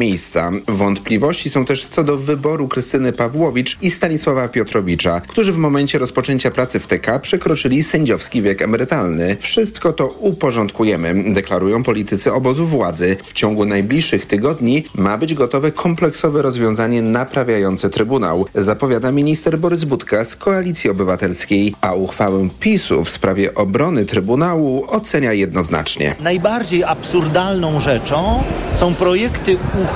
miejsca. Wątpliwości są też co do wyboru Krystyny Pawłowicz i Stanisława Piotrowicza, którzy w momencie rozpoczęcia pracy w TK przekroczyli sędziowski wiek emerytalny. Wszystko to uporządkujemy, deklarują politycy obozu władzy. W ciągu najbliższych tygodni ma być gotowe kompleksowe rozwiązanie naprawiające Trybunał, zapowiada minister Borys Budka z Koalicji Obywatelskiej, a uchwałę PiSu w sprawie obrony Trybunału ocenia jednoznacznie. Najbardziej absurdalną rzeczą są projekty uchwał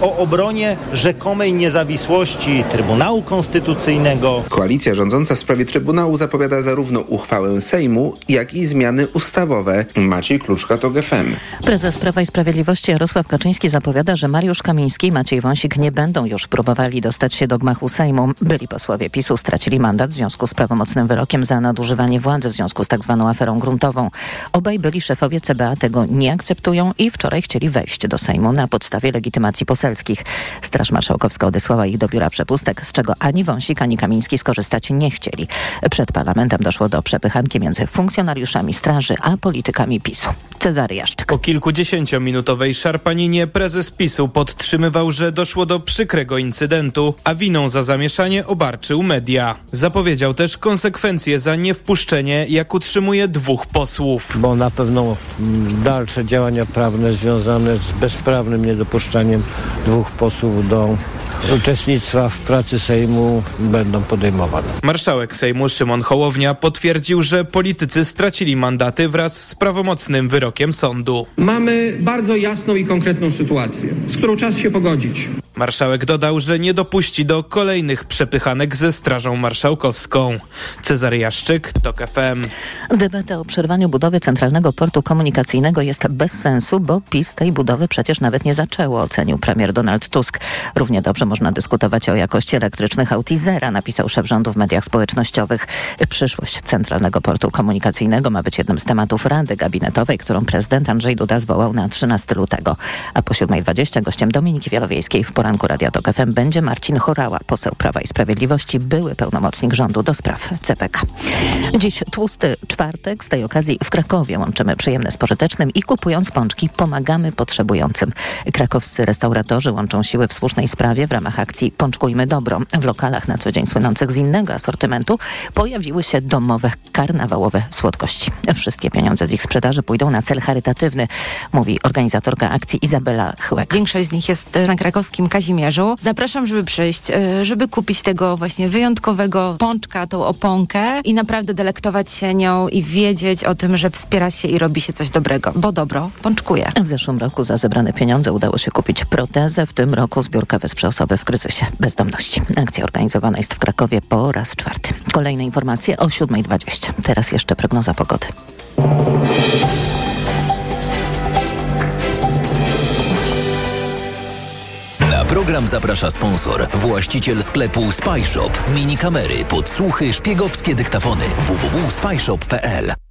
o obronie rzekomej niezawisłości Trybunału Konstytucyjnego. Koalicja rządząca w sprawie Trybunału zapowiada zarówno uchwałę Sejmu, jak i zmiany ustawowe. Maciej Kluczka to GFM. Prezes Prawa i Sprawiedliwości Jarosław Kaczyński zapowiada, że Mariusz Kamiński i Maciej Wąsik nie będą już próbowali dostać się do gmachu Sejmu. Byli posłowie PiSu stracili mandat w związku z prawomocnym wyrokiem za nadużywanie władzy w związku z tzw. Tak aferą gruntową. Obaj byli szefowie CBA tego nie akceptują i wczoraj chcieli wejść do Sejmu na podstawie legitymacji poselskich. Straż Marszałkowska odesłała ich do biura przepustek, z czego ani Wąsik, ani Kamiński skorzystać nie chcieli. Przed parlamentem doszło do przepychanki między funkcjonariuszami straży a politykami PiSu. Cezary Jaszczyk. Po kilkudziesięciominutowej szarpaninie prezes PiSu podtrzymywał, że doszło do przykrego incydentu, a winą za zamieszanie obarczył media. Zapowiedział też konsekwencje za niewpuszczenie, jak utrzymuje dwóch posłów. Bo na pewno dalsze działania prawne związane z bezprawnym niedopuszczaniem dwóch posłów do uczestnictwa w pracy Sejmu będą podejmowane. Marszałek Sejmu Szymon Hołownia potwierdził, że politycy stracili mandaty wraz z prawomocnym wyrokiem sądu. Mamy bardzo jasną i konkretną sytuację, z którą czas się pogodzić. Marszałek dodał, że nie dopuści do kolejnych przepychanek ze Strażą Marszałkowską. Cezary Jaszczyk, TOK FM. Debata o przerwaniu budowy Centralnego Portu Komunikacyjnego jest bez sensu, bo PiS tej budowy przecież nawet nie zaczęło, ocenił premier Donald Tusk. Równie dobrze można dyskutować o jakości elektrycznych aut i zera, napisał szef rządu w mediach społecznościowych. Przyszłość Centralnego Portu Komunikacyjnego ma być jednym z tematów Rady Gabinetowej, którą prezydent Andrzej Duda zwołał na 13 lutego. A po 7.20 gościem Dominiki Wielowiejskiej w poranku Radia Tok FM będzie Marcin Chorała, poseł Prawa i Sprawiedliwości, były pełnomocnik rządu do spraw CPK. Dziś tłusty czwartek. Z tej okazji w Krakowie łączymy przyjemne z pożytecznym i kupując pączki pomagamy potrzebującym. Krakowscy restauratorzy łączą siły w słusznej sprawie w ramach akcji Pączkujmy Dobro. W lokalach na co dzień słynących z innego asortymentu pojawiły się domowe, karnawałowe słodkości. Wszystkie pieniądze z ich sprzedaży pójdą na cel charytatywny, mówi organizatorka akcji Izabela Chłek. Większość z nich jest na krakowskim Kazimierzu. Zapraszam, żeby przyjść, e, żeby kupić tego właśnie wyjątkowego pączka, tą oponkę i naprawdę delektować się nią i wiedzieć o tym, że wspiera się i robi się coś dobrego, bo dobro pączkuje. W zeszłym roku za zebrane pieniądze udało się kupić protezę, w tym roku zbiórka wesprze osoby w kryzysie bezdomności. Akcja organizowana jest w Krakowie po raz czwarty. Kolejne informacje o 7.20. Teraz jeszcze prognoza pogody. Na program zaprasza sponsor, właściciel sklepu Spyshop. Mini kamery, podsłuchy, szpiegowskie dyktafony. www.spyshop.pl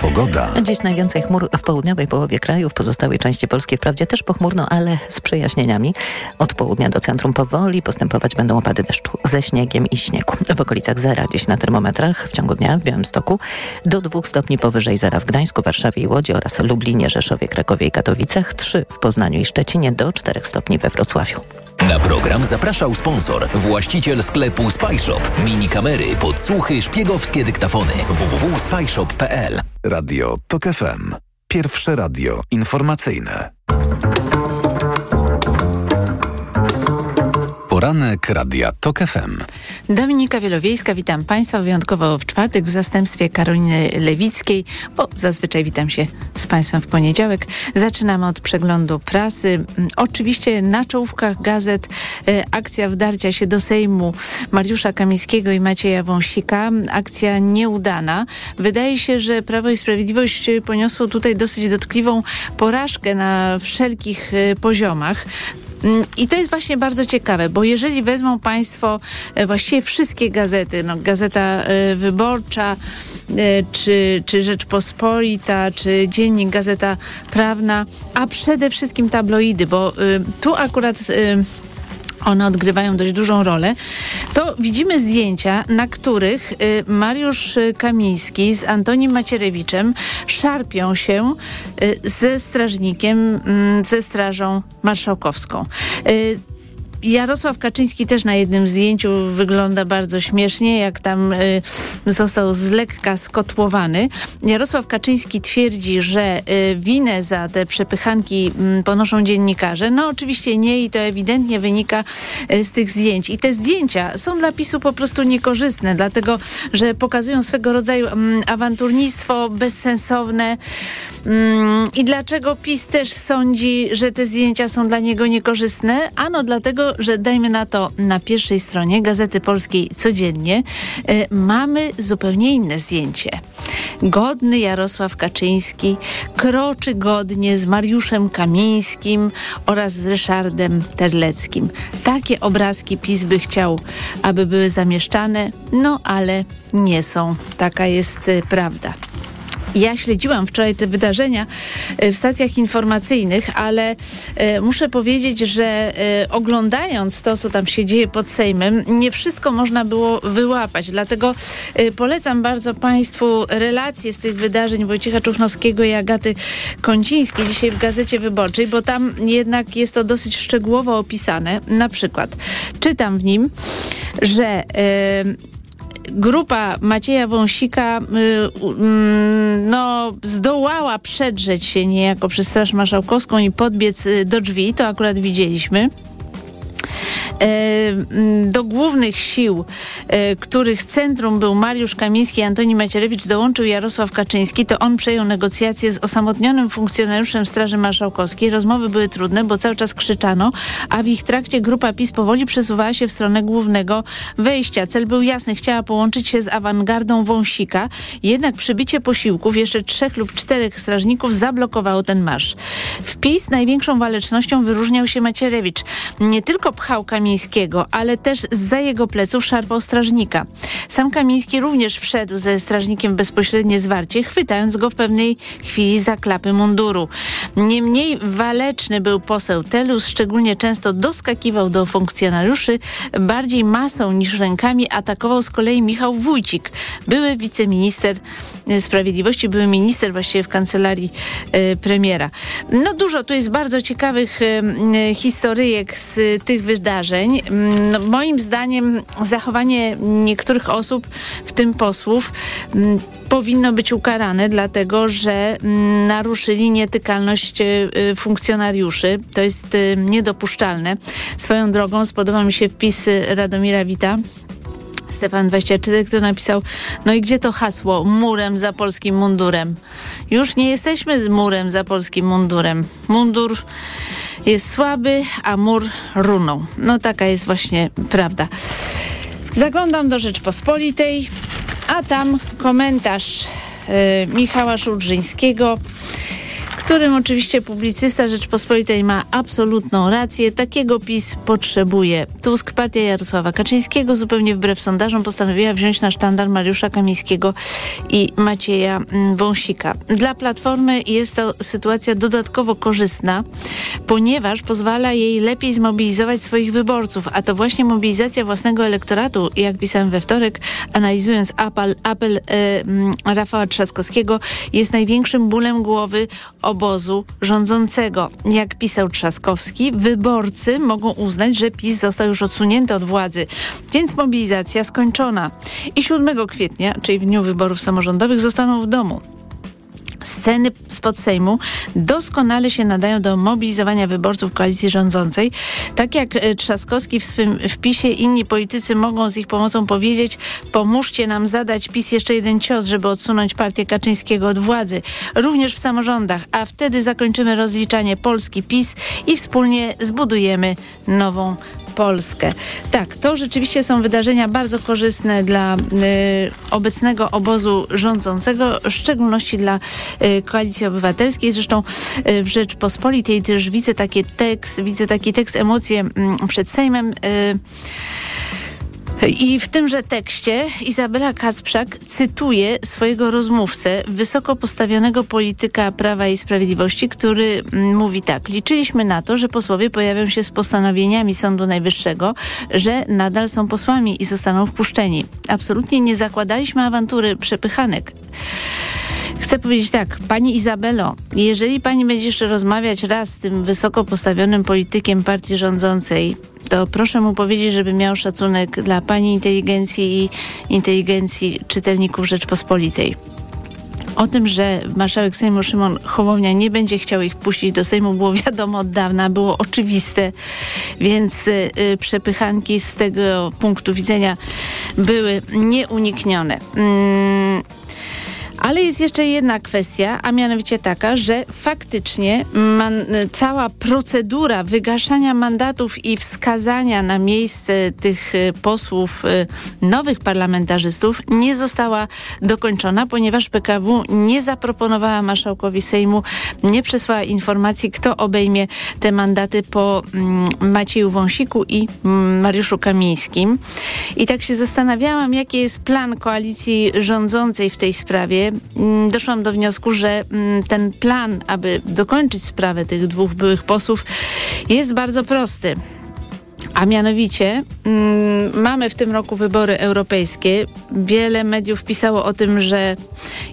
Pogoda. Dziś najwięcej chmur w południowej połowie kraju, w pozostałej części Polski wprawdzie też pochmurno, ale z przejaśnieniami. Od południa do centrum powoli postępować będą opady deszczu ze śniegiem i śniegu. W okolicach zera dziś na termometrach w ciągu dnia w Białymstoku do dwóch stopni powyżej zera w Gdańsku, Warszawie i Łodzi oraz Lublinie, Rzeszowie, Krakowie i Katowicach, trzy w Poznaniu i Szczecinie do czterech stopni we Wrocławiu. Na program zapraszał sponsor, właściciel sklepu Spyshop. Mini kamery, podsłuchy, szpiegowskie dyktafony. www.spyshop.pl Radio TOK FM. Pierwsze radio informacyjne. Poranek Radia TOK FM. Dominika Wielowiejska, witam Państwa wyjątkowo w czwartek w zastępstwie Karoliny Lewickiej, bo zazwyczaj witam się z Państwem w poniedziałek. Zaczynamy od przeglądu prasy. Oczywiście na czołówkach gazet e, akcja wdarcia się do Sejmu Mariusza Kamińskiego i Macieja Wąsika. Akcja nieudana. Wydaje się, że Prawo i Sprawiedliwość poniosło tutaj dosyć dotkliwą porażkę na wszelkich e, poziomach. I to jest właśnie bardzo ciekawe, bo jeżeli wezmą Państwo e, właściwie wszystkie gazety, no, Gazeta e, Wyborcza, e, czy, czy Rzeczpospolita, czy Dziennik, Gazeta Prawna, a przede wszystkim tabloidy, bo tu akurat one odgrywają dość dużą rolę, to widzimy zdjęcia, na których y, Mariusz Kamiński z Antonim Macierewiczem szarpią się y, ze strażnikiem, mm, ze Strażą Marszałkowską. Jarosław Kaczyński też na jednym zdjęciu wygląda bardzo śmiesznie, jak tam y, został z lekka skotłowany. Jarosław Kaczyński twierdzi, że y, winę za te przepychanki y, ponoszą dziennikarze. No oczywiście nie i to ewidentnie wynika y, z tych zdjęć. I te zdjęcia są dla PiSu po prostu niekorzystne, dlatego, że pokazują swego rodzaju mm, awanturnictwo bezsensowne. Mm, I dlaczego PiS też sądzi, że te zdjęcia są dla niego niekorzystne? Ano dlatego, że dajmy na to na pierwszej stronie Gazety Polskiej codziennie y, mamy zupełnie inne zdjęcie. Godny Jarosław Kaczyński kroczy godnie z Mariuszem Kamińskim oraz z Ryszardem Terleckim. Takie obrazki PiS by chciał, aby były zamieszczane, no ale nie są. Taka jest y, prawda. Ja śledziłam wczoraj te wydarzenia e, w stacjach informacyjnych, ale e, muszę powiedzieć, że e, oglądając to, co tam się dzieje pod Sejmem, nie wszystko można było wyłapać. Dlatego polecam bardzo Państwu relacje z tych wydarzeń Wojciecha Czuchnowskiego i Agaty Kącińskiej dzisiaj w Gazecie Wyborczej, bo tam jednak jest to dosyć szczegółowo opisane. Na przykład czytam w nim, że grupa Macieja Wąsika y, y, no, zdołała przedrzeć się niejako przez Straż Marszałkowską i podbiec y, do drzwi, to akurat widzieliśmy. E, do głównych sił, e, których centrum był Mariusz Kamiński i Antoni Macierewicz, dołączył Jarosław Kaczyński, to on przejął negocjacje z osamotnionym funkcjonariuszem Straży Marszałkowskiej. Rozmowy były trudne, bo cały czas krzyczano, a w ich trakcie grupa PiS powoli przesuwała się w stronę głównego wejścia. Cel był jasny, chciała połączyć się z awangardą Wąsika, jednak przybicie posiłków jeszcze trzech lub czterech strażników zablokowało ten marsz. W PiS największą walecznością wyróżniał się Macierewicz. Nie tylko pchał Kamiński Kamińskiego, ale też za jego pleców szarpał strażnika. Sam Kamiński również wszedł ze strażnikiem bezpośrednie zwarcie, chwytając go w pewnej chwili za klapy munduru. Niemniej waleczny był poseł Telus, szczególnie często doskakiwał do funkcjonariuszy, bardziej masą niż rękami atakował z kolei Michał Wójcik, były wiceminister sprawiedliwości, były minister właściwie w kancelarii y, premiera. No dużo, tu jest bardzo ciekawych y, y, historyjek z tych wydarzeń. Mm, no, moim zdaniem zachowanie niektórych osób, w tym posłów, mm, powinno być ukarane, dlatego że mm, naruszyli nietykalność y, funkcjonariuszy. To jest y, niedopuszczalne. Swoją drogą spodoba mi się wpis Radomira Wita. Stefan 24, który napisał, no i gdzie to hasło murem za polskim mundurem? Już nie jesteśmy z murem za polskim mundurem. Mundur jest słaby, a mur runą. No taka jest właśnie prawda. Zaglądam do Rzeczpospolitej, a tam komentarz y, Michała Szulżyńskiego którym oczywiście publicysta Rzeczpospolitej ma absolutną rację. Takiego PiS potrzebuje. Tusk, partia Jarosława Kaczyńskiego, zupełnie wbrew sondażom, postanowiła wziąć na sztandar Mariusza Kamińskiego i Macieja mm, Wąsika. Dla Platformy jest to sytuacja dodatkowo korzystna, ponieważ pozwala jej lepiej zmobilizować swoich wyborców, a to właśnie mobilizacja własnego elektoratu, jak pisałem we wtorek, analizując apel, apel e, mm, Rafała Trzaskowskiego, jest największym bólem głowy obozu rządzącego. Jak pisał Trzaskowski, wyborcy mogą uznać, że PiS został już odsunięty od władzy, więc mobilizacja skończona. I 7 kwietnia, czyli w dniu wyborów samorządowych, zostaną w domu. Sceny spod Sejmu doskonale się nadają do mobilizowania wyborców koalicji rządzącej. Tak jak e, Trzaskowski w swym wpisie, inni politycy mogą z ich pomocą powiedzieć pomóżcie nam zadać PiS jeszcze jeden cios, żeby odsunąć partię Kaczyńskiego od władzy. Również w samorządach, a wtedy zakończymy rozliczanie Polski PiS i wspólnie zbudujemy nową Polskę. Tak, to rzeczywiście są wydarzenia bardzo korzystne dla y, obecnego obozu rządzącego, w szczególności dla y, Koalicji Obywatelskiej. Zresztą y, w Rzeczpospolitej też widzę taki tekst, widzę taki tekst, emocje y, przed Sejmem. I w tymże tekście Izabela Kacprzak cytuje swojego rozmówcę, wysoko postawionego polityka Prawa i Sprawiedliwości, który mm, mówi tak. Liczyliśmy na to, że posłowie pojawią się z postanowieniami Sądu Najwyższego, że nadal są posłami i zostaną wpuszczeni. Absolutnie nie zakładaliśmy awantury przepychanek. Chcę powiedzieć tak, pani Izabelo, jeżeli pani będzie jeszcze rozmawiać raz z tym wysoko postawionym politykiem partii rządzącej, to proszę mu powiedzieć, żeby miał szacunek dla pani inteligencji i inteligencji czytelników Rzeczpospolitej. O tym, że marszałek Sejmu Szymon Hołownia nie będzie chciał ich puścić do Sejmu było wiadomo od dawna, było oczywiste, więc y, przepychanki z tego punktu widzenia były nieuniknione. Mm. Ale jest jeszcze jedna kwestia, a mianowicie taka, że faktycznie man, cała procedura wygaszania mandatów i wskazania na miejsce tych y, posłów, y, nowych parlamentarzystów nie została dokończona, ponieważ PKW nie zaproponowała marszałkowi Sejmu, nie przesłała informacji, kto obejmie te mandaty po mm, Macieju Wąsiku i mm, Mariuszu Kamińskim. I tak się zastanawiałam, jaki jest plan koalicji rządzącej w tej sprawie. Mm, doszłam do wniosku, że mm, ten plan, aby dokończyć sprawę tych dwóch byłych posłów, jest bardzo prosty. A mianowicie mm, mamy w tym roku wybory europejskie. Wiele mediów pisało o tym, że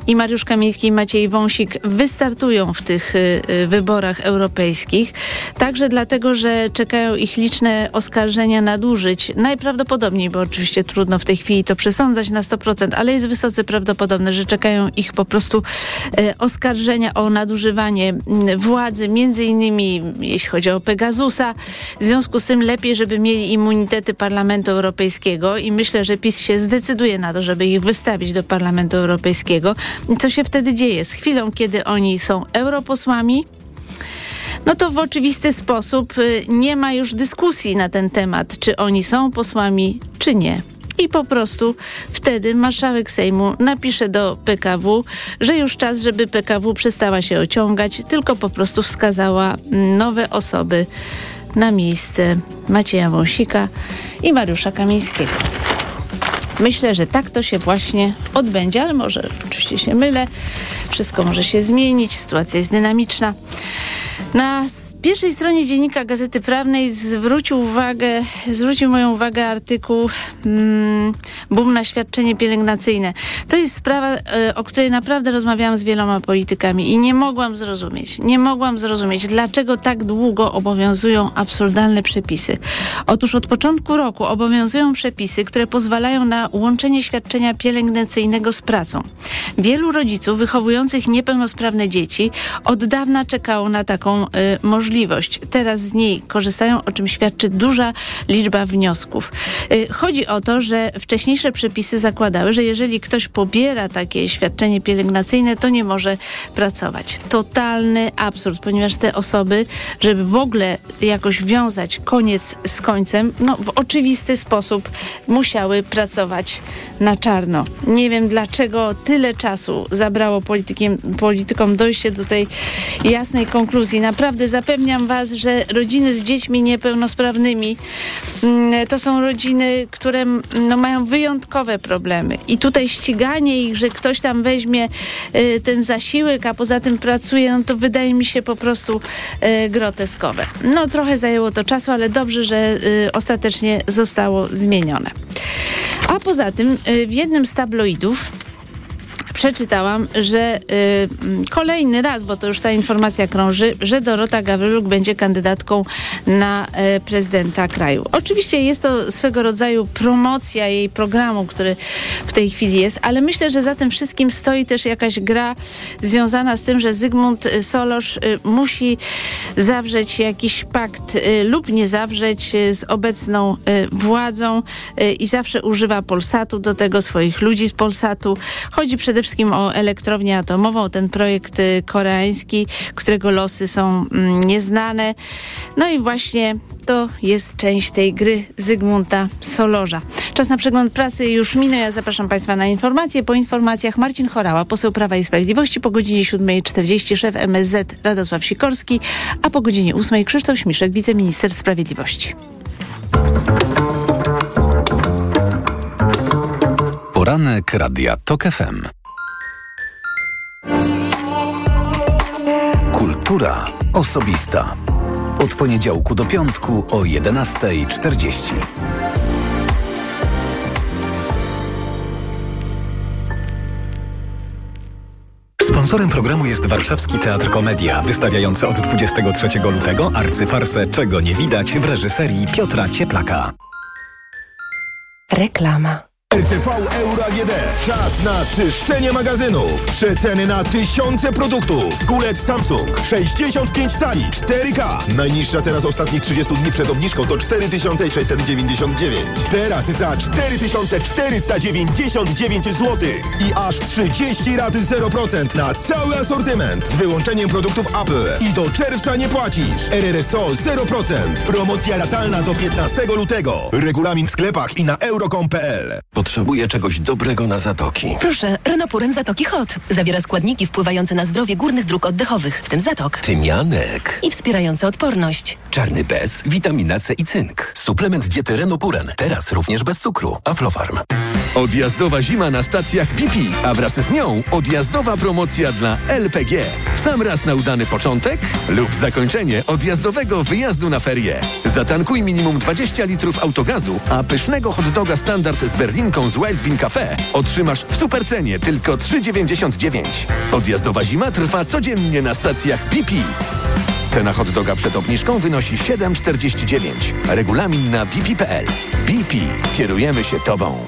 i Mariusz Kamiński i Maciej Wąsik wystartują w tych y, y, wyborach europejskich. Także dlatego, że czekają ich liczne oskarżenia nadużyć. Najprawdopodobniej, bo oczywiście trudno w tej chwili to przesądzać na 100%, ale jest wysoce prawdopodobne, że czekają ich po prostu y, oskarżenia o nadużywanie mm, władzy, między innymi jeśli chodzi o Pegasusa. W związku z tym lepiej, żeby mieli immunitety Parlamentu Europejskiego i myślę, że PiS się zdecyduje na to, żeby ich wystawić do Parlamentu Europejskiego. Co się wtedy dzieje? Z chwilą, kiedy oni są europosłami, no to w oczywisty sposób y, nie ma już dyskusji na ten temat, czy oni są posłami, czy nie. I po prostu wtedy marszałek Sejmu napisze do PKW, że już czas, żeby PKW przestała się ociągać, tylko po prostu wskazała nowe osoby na miejsce Macieja Wąsika i Mariusza Kamińskiego. Myślę, że tak to się właśnie odbędzie, ale może oczywiście się mylę. Wszystko może się zmienić, sytuacja jest dynamiczna. Na pierwszej stronie dziennika Gazety Prawnej zwrócił uwagę, zwrócił moją uwagę artykuł mm, Boom na świadczenie pielęgnacyjne. To jest sprawa, y, o której naprawdę rozmawiałam z wieloma politykami i nie mogłam zrozumieć, nie mogłam zrozumieć, dlaczego tak długo obowiązują absurdalne przepisy. Otóż od początku roku obowiązują przepisy, które pozwalają na łączenie świadczenia pielęgnacyjnego z pracą. Wielu rodziców wychowujących niepełnosprawne dzieci od dawna czekało na taką y, możliwość możliwość. Teraz z niej korzystają, o czym świadczy duża liczba wniosków. Y, chodzi o to, że wcześniejsze przepisy zakładały, że jeżeli ktoś pobiera takie świadczenie pielęgnacyjne, to nie może pracować. Totalny absurd, ponieważ te osoby, żeby w ogóle jakoś wiązać koniec z końcem, no w oczywisty sposób musiały pracować na czarno. Nie wiem dlaczego tyle czasu zabrało politykiem, politykom dojście do tej jasnej konkluzji. Naprawdę zapewniam zapewniam Was, że rodziny z dziećmi niepełnosprawnymi mm, to są rodziny, które mm, no, mają wyjątkowe problemy. I tutaj ściganie ich, że ktoś tam weźmie y, ten zasiłek, a poza tym pracuje, no to wydaje mi się po prostu y, groteskowe. No trochę zajęło to czasu, ale dobrze, że y, ostatecznie zostało zmienione. A poza tym w jednym z tabloidów przeczytałam, że y, kolejny raz, bo to już ta informacja krąży, że Dorota Gawryluk będzie kandydatką na y, prezydenta kraju. Oczywiście jest to swego rodzaju promocja jej programu, który w tej chwili jest, ale myślę, że za tym wszystkim stoi też jakaś gra związana z tym, że Zygmunt y, Solosz y, musi zawrzeć jakiś pakt y, lub nie zawrzeć y, z obecną władzą i zawsze używa Polsatu do tego swoich ludzi z Polsatu. Chodzi przede wszystkim o elektrownię atomową, ten projekt y, koreański, którego losy są mm, nieznane. No i właśnie to jest część tej gry Zygmunta Solorza. Czas na przegląd prasy już minął. Ja zapraszam Państwa na informacje. Po informacjach Marcin Chorała, poseł Prawa i Sprawiedliwości, po godzinie 7.40 szef MSZ Radosław Sikorski, a po godzinie 8.00 Krzysztof Śmiszek, wiceminister sprawiedliwości. Poranek Radia TOK FM. Kultura osobista. Od poniedziałku do piątku o 11.40. Sponsorem programu jest Warszawski Teatr Komedia, wystawiający od 23 lutego arcyfarsę Czego nie widać w reżyserii Piotra Cieplaka. Reklama. RTV Euro AGD. Czas na czyszczenie magazynów. Przeceny na tysiące produktów. Kulec Samsung 65 cali 4K. Najniższa teraz ostatnich 30 dni przed obniżką to 4699. Teraz za 4499 zł. I aż 30 raty 0% na cały asortyment. Z wyłączeniem produktów Apple. I do czerwca nie płacisz. RRSO 0%. Promocja ratalna do 15 lutego. Regulamin w sklepach i na euro.com.pl. Potrzebuję czegoś dobrego na zatoki. Proszę, Renopuren Zatoki Hot. Zawiera składniki wpływające na zdrowie górnych dróg oddechowych, w tym zatok. Tymianek. I wspierające odporność. Czarny bez, witamina C i cynk. Suplement diety Renopuren. Teraz również bez cukru. Aflofarm. Odjazdowa zima na stacjach BP, a wraz z nią odjazdowa promocja dla LPG. W sam raz na udany początek lub zakończenie odjazdowego wyjazdu na ferie. Zatankuj minimum 20 litrów autogazu, a pysznego hot doga standard z berlinką z Wild Bean Cafe otrzymasz w supercenie tylko 3,99. Odjazdowa zima trwa codziennie na stacjach BP. Cena hot doga przed obniżką wynosi 7,49. Regulamin na bp.pl. BP. Kierujemy się Tobą.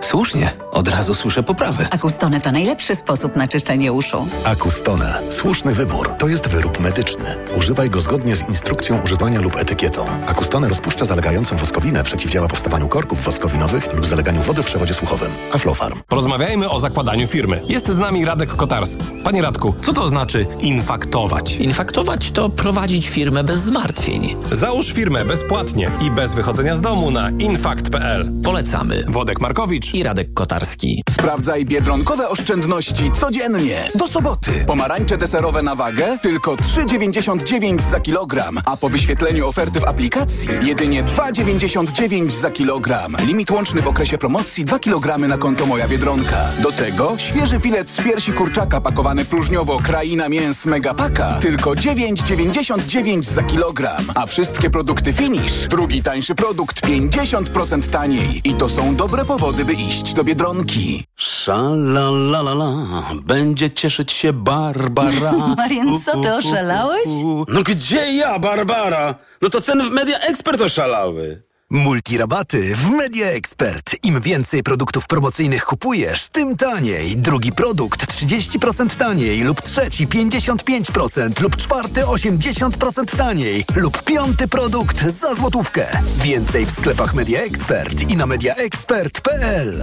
Słusznie, od razu słyszę poprawy. Acustone to najlepszy sposób na czyszczenie uszu. Acustone. Słuszny wybór. To jest wyrób medyczny. Używaj go zgodnie z instrukcją używania lub etykietą. Acustone rozpuszcza zalegającą woskowinę, przeciwdziała powstawaniu korków woskowinowych lub zaleganiu wody w przewodzie słuchowym. Aflofarm. Porozmawiajmy o zakładaniu firmy. Jest z nami Radek Kotarski. Panie Radku, co to znaczy infaktować? Infaktować to prowadzić firmę bez zmartwień. Załóż firmę bezpłatnie i bez wychodzenia z domu na infakt.pl. Polecamy. Wodek Markowicz i Radek Kotarski. Sprawdzaj biedronkowe oszczędności codziennie. Do soboty. Pomarańcze deserowe na wagę tylko 3,99 za kilogram, a po wyświetleniu oferty w aplikacji jedynie 2,99 za kilogram. Limit łączny w okresie promocji 2 kg na konto Moja Biedronka. Do tego świeży filet z piersi kurczaka pakowany próżniowo Kraina Mięs Megapaka tylko 9,99 za kilogram, a wszystkie produkty Finish. Drugi tańszy produkt 50% taniej. I to są dobre powody, by iść do Biedronki. Szalalalala, będzie cieszyć się Barbara. Marian, co ty oszalałeś? No gdzie ja, Barbara? No to ceny w Media Expert oszalały. Multirabaty w Media Expert. Im więcej produktów promocyjnych kupujesz, tym taniej. Drugi produkt 30% taniej lub trzeci 55% lub czwarty 80% taniej lub piąty produkt za złotówkę. Więcej w sklepach Media Expert i na mediaexpert.pl.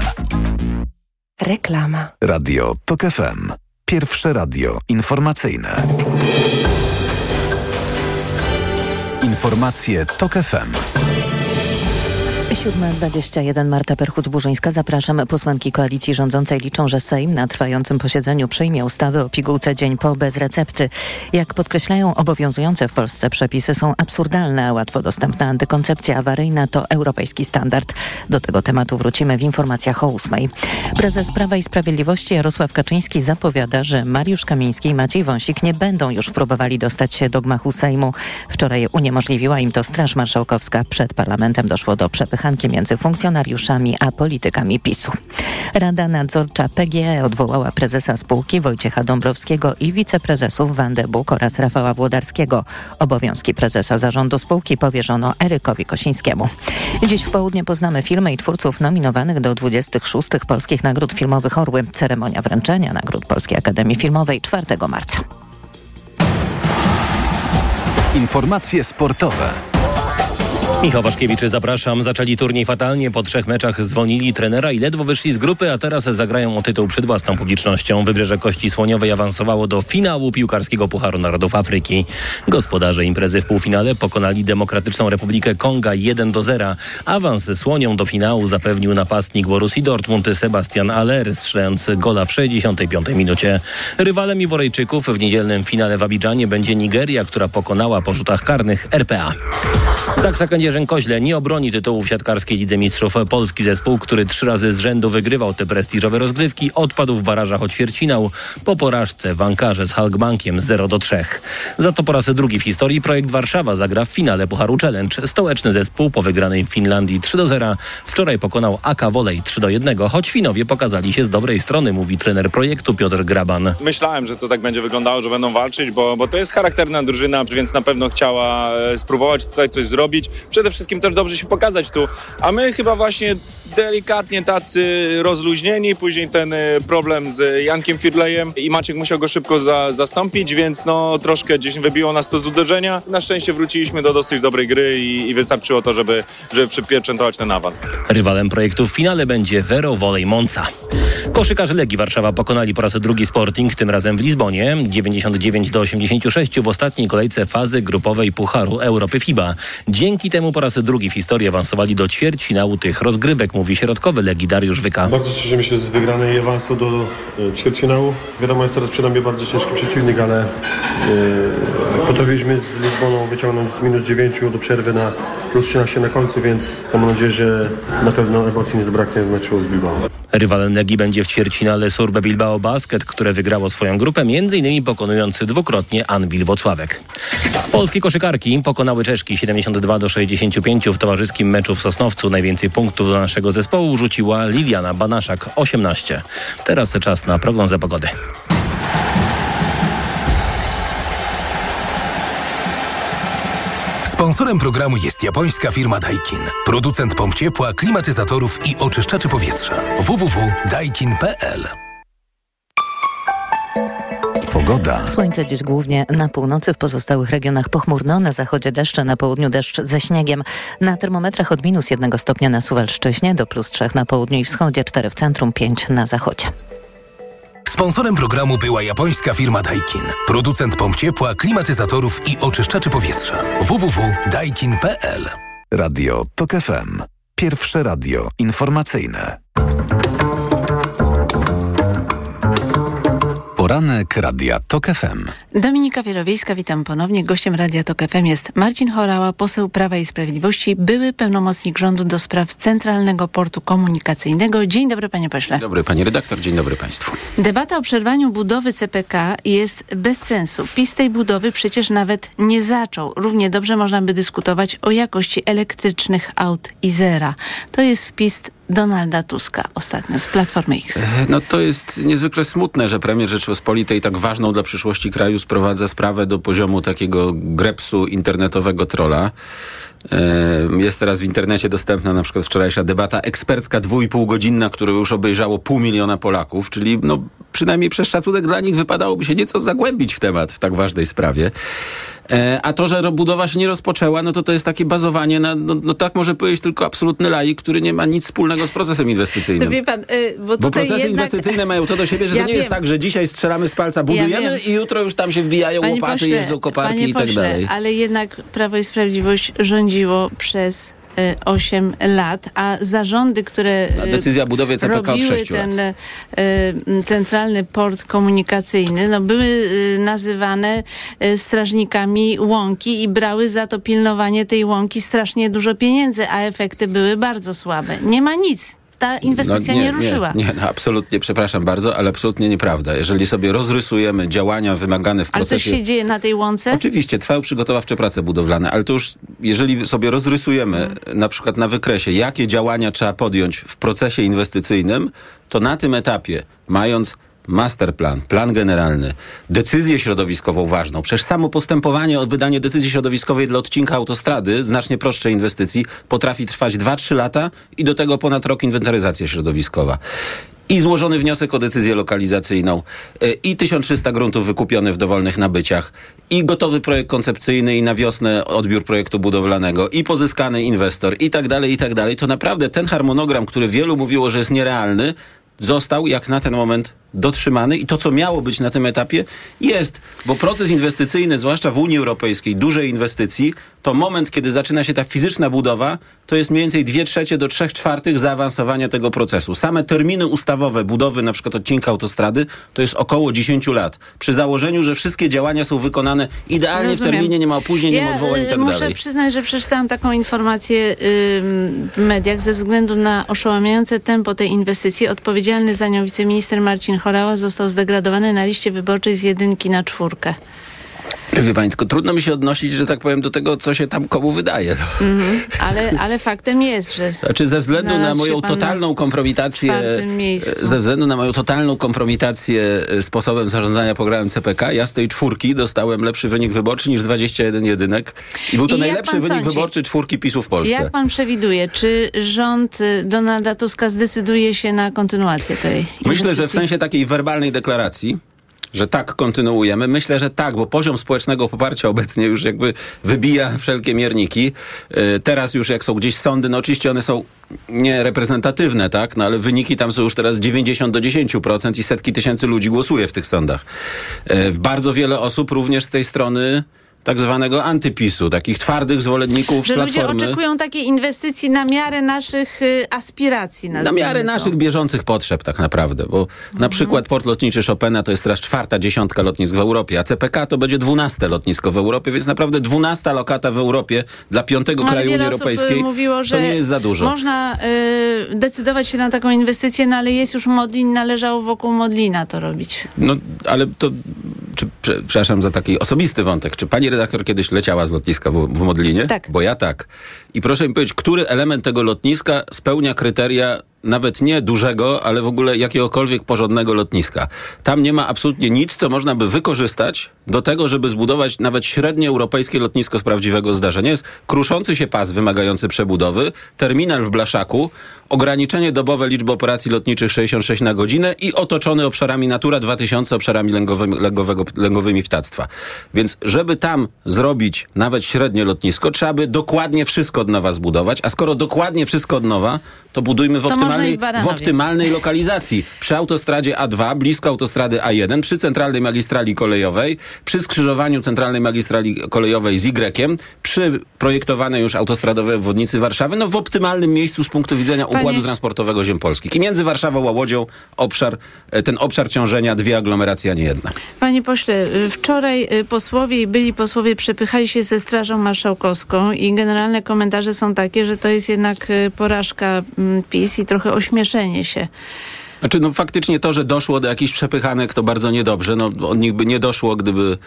Reklama. Radio TOK FM. Pierwsze radio informacyjne. Informacje TOK FM. 7.21 Marta Perchuć-Burzyńska. Zapraszam. Posłanki koalicji rządzącej liczą, że Sejm na trwającym posiedzeniu przyjmie ustawy o pigułce dzień po bez recepty. Jak podkreślają obowiązujące w Polsce przepisy są absurdalne, a łatwo dostępna antykoncepcja awaryjna to europejski standard. Do tego tematu wrócimy w informacjach o ósmej. Prezes Prawa i Sprawiedliwości Jarosław Kaczyński zapowiada, że Mariusz Kamiński i Maciej Wąsik nie będą już próbowali dostać się do gmachu Sejmu. Wczoraj uniemożliwiła im to Straż Marszałkowska. Przed parlamentem doszło do przepychanki między funkcjonariuszami a politykami PiSu. Rada Nadzorcza PGE odwołała prezesa spółki Wojciecha Dąbrowskiego i wiceprezesów Wandę Buk oraz Rafała Włodarskiego. Obowiązki prezesa zarządu spółki powierzono Erykowi Kosińskiemu. Dziś w południe poznamy filmy i twórców nominowanych do 26. Polskich Nagród Filmowych Orły. Ceremonia wręczenia Nagród Polskiej Akademii Filmowej 4 marca. Informacje sportowe. Michał Waszkiewicz, zapraszam. Zaczęli turniej fatalnie. Po trzech meczach zwolnili trenera i ledwo wyszli z grupy, a teraz zagrają o tytuł przed własną publicznością. Wybrzeże Kości Słoniowej awansowało do finału piłkarskiego Pucharu Narodów Afryki. Gospodarze imprezy w półfinale pokonali Demokratyczną Republikę Konga 1 do 0. Awans Słonią do finału zapewnił napastnik Borussii Dortmund Sebastian Aller, strzelając gola w 65 minucie. Rywalem Iworejczyków w niedzielnym finale w Abidżanie będzie Nigeria, która pokonała po rzutach karnych RPA. Zaksa Kędzierzyn-Koźle nie obroni tytułu w siatkarskiej Lidze Mistrzów. Polski zespół, który trzy razy z rzędu wygrywał te prestiżowe rozgrywki, odpadł w barażach o ćwierćfinał po porażce w Ankarze z Halkbankiem 0 do 3. Za to po raz drugi w historii projekt Warszawa zagra w finale Pucharu Challenge. Stołeczny zespół po wygranej w Finlandii 3 do 0 wczoraj pokonał AK Wolej 3 do 1, choć Finowie pokazali się z dobrej strony, mówi trener projektu Piotr Graban. Myślałem, że to tak będzie wyglądało, że będą walczyć, bo, bo to jest charakterna drużyna, więc na pewno chciała e, spróbować tutaj coś zrobić. Przede wszystkim też dobrze się pokazać tu. A my chyba właśnie delikatnie tacy rozluźnieni. Później ten e, problem z Jankiem Firlejem i Maciek musiał go szybko za, zastąpić, więc no troszkę gdzieś wybiło nas to z uderzenia. Na szczęście wróciliśmy do dosyć dobrej gry i, i wystarczyło to, żeby, żeby przypieczętować ten awans. Rywalem projektu w finale będzie Vero Volej Monza. Koszykarze Legii Warszawa pokonali po raz drugi Sporting, tym razem w Lizbonie, 99 do 86 w ostatniej kolejce fazy grupowej Pucharu Europy FIBA. Dzięki temu po raz drugi w historii awansowali do ćwierćfinału tych rozgrywek, mówi środkowy Dariusz Wyka. Bardzo cieszymy się z wygranej awansu do e, ćwierćfinału. Wiadomo, jest teraz przed nami bardzo ciężki przeciwnik, ale e, potrafiliśmy z Lizboną wyciągnąć z minus 9 do przerwy na plus 13 na końcu, więc mam nadzieję, że na pewno emocji nie zabraknie w meczu z Bilbao. Rywalem Legii będzie w ćwierćfinale Surbe Bilbao Basket, które wygrało swoją grupę, m.in. pokonując dwukrotnie Anwil Wocławek. Polskie koszykarki pokonały Czeszki 72 do 65 w towarzyskim meczu w Sosnowcu. Najwięcej punktów do naszego zespołu rzuciła Liliana Banaszak 18. Teraz czas na prognozę pogody. Sponsorem programu jest japońska firma Daikin. Producent pomp ciepła, klimatyzatorów i oczyszczaczy powietrza. www.daikin.pl Pogoda. Słońce dziś głównie na północy, w pozostałych regionach pochmurno, na zachodzie deszcze, na południu deszcz ze śniegiem. Na termometrach od minus jednego stopnia na Suwalszczyźnie do plus trzech na południu i wschodzie, cztery w centrum, pięć na zachodzie. Sponsorem programu była japońska firma Daikin. Producent pomp ciepła, klimatyzatorów i oczyszczaczy powietrza. www.daikin.pl Radio TOK FM. Pierwsze radio informacyjne. Poranek Radia TOK FM. Dominika Wielowiejska, witam ponownie. Gościem Radia TOK FM jest Marcin Horała, poseł Prawa i Sprawiedliwości, były pełnomocnik rządu do spraw Centralnego Portu Komunikacyjnego. Dzień dobry, panie pośle. Dzień dobry, pani redaktor, dzień dobry państwu. Debata o przerwaniu budowy CPK jest bez sensu. PiS tej budowy przecież nawet nie zaczął. Równie dobrze można by dyskutować o jakości elektrycznych aut i zera. To jest wpis Donalda Tuska ostatnio z Platformy X. No to jest niezwykle smutne, że premier Rzeczypospolitej tak ważną dla przyszłości kraju sprowadza sprawę do poziomu takiego grepsu internetowego trola. Jest teraz w internecie dostępna na przykład wczorajsza debata ekspercka dwójpół godzinna, którą już obejrzało pół miliona Polaków, czyli no przynajmniej przez szacunek dla nich wypadałoby się nieco zagłębić w temat w tak ważnej sprawie. A to, że budowa się nie rozpoczęła, no to to jest takie bazowanie na, no, no tak może powiedzieć tylko absolutny laik, który nie ma nic wspólnego z procesem inwestycyjnym. No wie pan, yy, bo, bo procesy jednak... inwestycyjne mają to do siebie, że ja to nie wiem. jest tak, że dzisiaj strzelamy z palca, budujemy Ja i jutro już tam się wbijają Panie łopaty, pośle, jeżdżą koparki panie i tak pośle, dalej. Ale jednak Prawo i Sprawiedliwość rządziło przez y, 8 lat, a zarządy, które A decyzja o budowie CPK robiły ten lat. y, centralny port komunikacyjny, no były y, nazywane y, strażnikami łąki i brały za to pilnowanie tej łąki strasznie dużo pieniędzy, a efekty były bardzo słabe. Nie ma nic. Ta inwestycja No nie, ruszyła. Nie, nie no absolutnie, przepraszam bardzo, ale absolutnie nieprawda. Jeżeli sobie rozrysujemy działania wymagane w Ale coś procesie... się dzieje na tej łące? Oczywiście, trwają przygotowawcze prace budowlane, ale to już, jeżeli sobie rozrysujemy Mhm. na przykład na wykresie, jakie działania trzeba podjąć w procesie inwestycyjnym, to na tym etapie, mając masterplan, plan generalny, decyzję środowiskową ważną, przecież samo postępowanie o wydanie decyzji środowiskowej dla odcinka autostrady, znacznie prostszej inwestycji, potrafi trwać 2-3 lata i do tego ponad rok inwentaryzacja środowiskowa. i złożony wniosek o decyzję lokalizacyjną, y, i 1300 gruntów wykupione w dowolnych nabyciach, i gotowy projekt koncepcyjny, i na wiosnę odbiór projektu budowlanego, i pozyskany inwestor, i tak dalej, i tak dalej, to naprawdę ten harmonogram, który wielu mówiło, że jest nierealny, został jak na ten moment dotrzymany i to, co miało być na tym etapie, jest. Bo proces inwestycyjny, zwłaszcza w Unii Europejskiej, dużej inwestycji, to moment, kiedy zaczyna się ta fizyczna budowa, to jest mniej więcej 2 trzecie do 3 czwartych zaawansowania tego procesu. Same terminy ustawowe budowy na przykład odcinka autostrady to jest około 10 lat. Przy założeniu, że wszystkie działania są wykonane idealnie Rozumiem. w terminie, nie ma opóźnień, nie ma Ja odwołań i y, tak muszę dalej. przyznać, że przeczytałam taką informację ym, w mediach ze względu na oszałamiające tempo tej inwestycji. Odpowiedzialny za nią wiceminister Marcin Chorała został zdegradowany na liście wyborczej z jedynki na czwórkę. Wie pani, tylko trudno mi się odnosić, że tak powiem, do tego, co się tam komu wydaje. Mhm. Ale, ale faktem jest, że Znaczy ze względu na moją totalną kompromitację, e, ze względu na moją totalną kompromitację e, sposobem zarządzania programem CPK, ja z tej czwórki dostałem lepszy wynik wyborczy niż 21 jedynek. I był to I najlepszy wynik sądzi? wyborczy czwórki PiSu w Polsce. jak pan przewiduje, czy rząd y, Donalda Tuska zdecyduje się na kontynuację tej Myślę, że w inwestycji? sensie takiej werbalnej deklaracji, że tak kontynuujemy. Myślę, że tak, bo poziom społecznego poparcia obecnie już jakby wybija wszelkie mierniki. Yy, Teraz już jak są gdzieś sądy, no oczywiście one są niereprezentatywne, tak, no ale wyniki tam są już teraz 90 do 10% i setki tysięcy ludzi głosuje w tych sądach. Yy, Bardzo wiele osób również z tej strony tak zwanego antypisu, takich twardych zwolenników Że ludzie Platformy. oczekują takiej inwestycji na miarę naszych y, aspiracji. Na miarę to. naszych bieżących potrzeb tak naprawdę, bo na przykład port lotniczy Chopina to jest teraz czwarta dziesiątka lotnisk w Europie, a CPK to będzie dwunaste lotnisko w Europie, więc naprawdę dwunasta lokata w Europie dla piątego Ale kraju Unii osób, Europejskiej y, mówiło, że to nie jest za dużo. Można y, decydować się na taką inwestycję, no ale jest już Modlin, należało wokół Modlina to robić. No, ale to, czy, prze, przepraszam za taki osobisty wątek, czy pani redaktor kiedyś leciała z lotniska w, w Modlinie? Tak. Bo ja tak. I proszę mi powiedzieć, który element tego lotniska spełnia kryteria nawet nie dużego, ale w ogóle jakiegokolwiek porządnego lotniska. Tam nie ma absolutnie nic, co można by wykorzystać do tego, żeby zbudować nawet średnie europejskie lotnisko z prawdziwego zdarzenia. Jest kruszący się pas wymagający przebudowy, terminal w Blaszaku, ograniczenie dobowe liczby operacji lotniczych 66 na godzinę i otoczony obszarami Natura 2000 obszarami lęgowymi, lęgowego, lęgowymi ptactwa. Więc żeby tam zrobić nawet średnie lotnisko, trzeba by dokładnie wszystko od nowa zbudować, a skoro dokładnie wszystko od nowa, to budujmy w To optymalnej, w optymalnej lokalizacji. Przy autostradzie A2, blisko autostrady A1, przy centralnej magistrali kolejowej, przy skrzyżowaniu centralnej magistrali kolejowej z Y, przy projektowanej już autostradowej obwodnicy Warszawy, no w optymalnym miejscu z punktu widzenia Panie- układu transportowego ziem polskich. I między Warszawą a Łodzią obszar, e, ten obszar ciążenia dwie aglomeracje, a nie jedna. Panie pośle, y, wczoraj y, posłowie i byli posłowie przepychali się ze Strażą Marszałkowską i generalne komentarze są takie, że to jest jednak porażka mm, PiS i trochę ośmieszenie się. Znaczy, no faktycznie to, że doszło do jakichś przepychanek, to bardzo niedobrze. No, od nich by nie doszło, gdyby,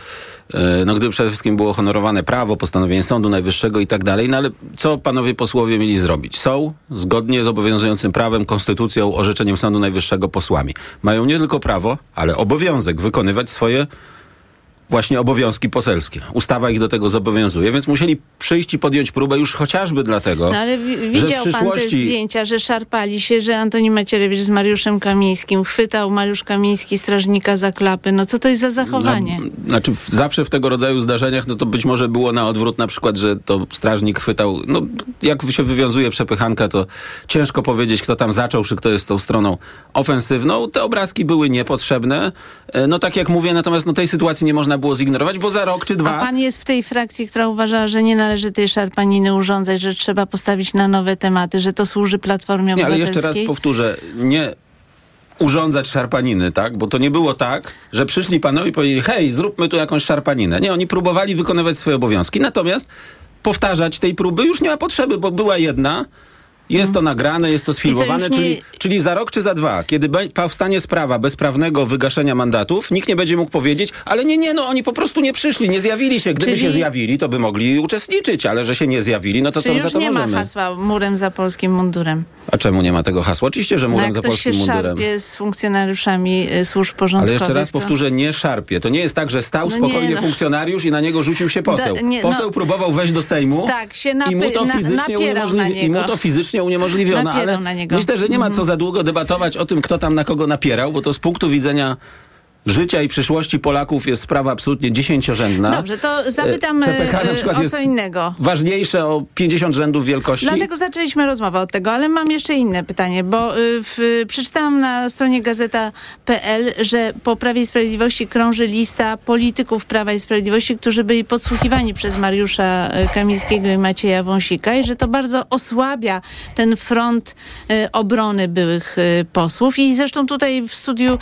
e, no, gdyby przede wszystkim było honorowane prawo, postanowienie Sądu Najwyższego i tak dalej. No ale co panowie posłowie mieli zrobić? Są, zgodnie z obowiązującym prawem, konstytucją, orzeczeniem Sądu Najwyższego posłami. Mają nie tylko prawo, ale obowiązek wykonywać swoje właśnie obowiązki poselskie. Ustawa ich do tego zobowiązuje, więc musieli przyjść i podjąć próbę już chociażby dlatego, No ale wi- że w widział pan te przyszłości... zdjęcia, że szarpali się, że Antoni Macierewicz z Mariuszem Kamińskim chwytał Mariusz Kamiński strażnika za klapy. No co to jest za zachowanie? Na, znaczy w, zawsze w tego rodzaju zdarzeniach, no to być może było na odwrót na przykład, że to strażnik chwytał, no jak się wywiązuje przepychanka, to ciężko powiedzieć, kto tam zaczął, czy kto jest tą stroną ofensywną. Te obrazki były niepotrzebne. E, No tak jak mówię, natomiast no tej sytuacji nie można było zignorować, bo za rok czy A dwa... pan jest w tej frakcji, która uważa, że nie należy tej szarpaniny urządzać, że trzeba postawić na nowe tematy, że to służy Platformie Nie, ale Obywatelskiej? jeszcze raz powtórzę, nie urządzać szarpaniny, tak? Bo to nie było tak, że przyszli panowie i powiedzieli, hej, zróbmy tu jakąś szarpaninę. Nie, oni próbowali wykonywać swoje obowiązki. Natomiast powtarzać tej próby już nie ma potrzeby, bo była jedna, jest to nagrane, jest to sfilmowane, nie- czyli, czyli za rok czy za dwa, kiedy powstanie sprawa bezprawnego wygaszenia mandatów, nikt nie będzie mógł powiedzieć, ale nie, nie, no oni po prostu nie przyszli, nie zjawili się. Gdyby Czyli- się zjawili, to by mogli uczestniczyć, ale że się nie zjawili, no to Czyli co za to nie możemy? ma hasła murem za polskim mundurem. A czemu nie ma tego hasła? Oczywiście, że No murem jak za ktoś się polskim mundurem. szarpie z funkcjonariuszami y, służb porządkowych, Ale jeszcze raz to... powtórzę, nie szarpie. To nie jest tak, że stał No spokojnie nie, no. funkcjonariusz i na niego rzucił się poseł. Da- nie, no. poseł próbował wejść do Sejmu Tak, się napy- i mu to fizycznie na uniemożliwi- i mu to fizycznie jurydycznie uniemożliwiona, Napierał ale myślę, że nie ma co za długo debatować o tym, kto tam na kogo napierał, bo to z punktu widzenia życia i przyszłości Polaków jest sprawa absolutnie dziesięciorzędna. Dobrze, to zapytam E, CPK na e, przykład o co innego. ważniejsze o 50 rzędów wielkości. Dlatego zaczęliśmy rozmowę od tego, ale mam jeszcze inne pytanie, bo y, w, przeczytałam na stronie gazeta.pl, że po Prawie i Sprawiedliwości krąży lista polityków Prawa i Sprawiedliwości, którzy byli podsłuchiwani przez Mariusza Kamińskiego i Macieja Wąsika i że to bardzo osłabia ten front obrony byłych posłów i zresztą tutaj w studiu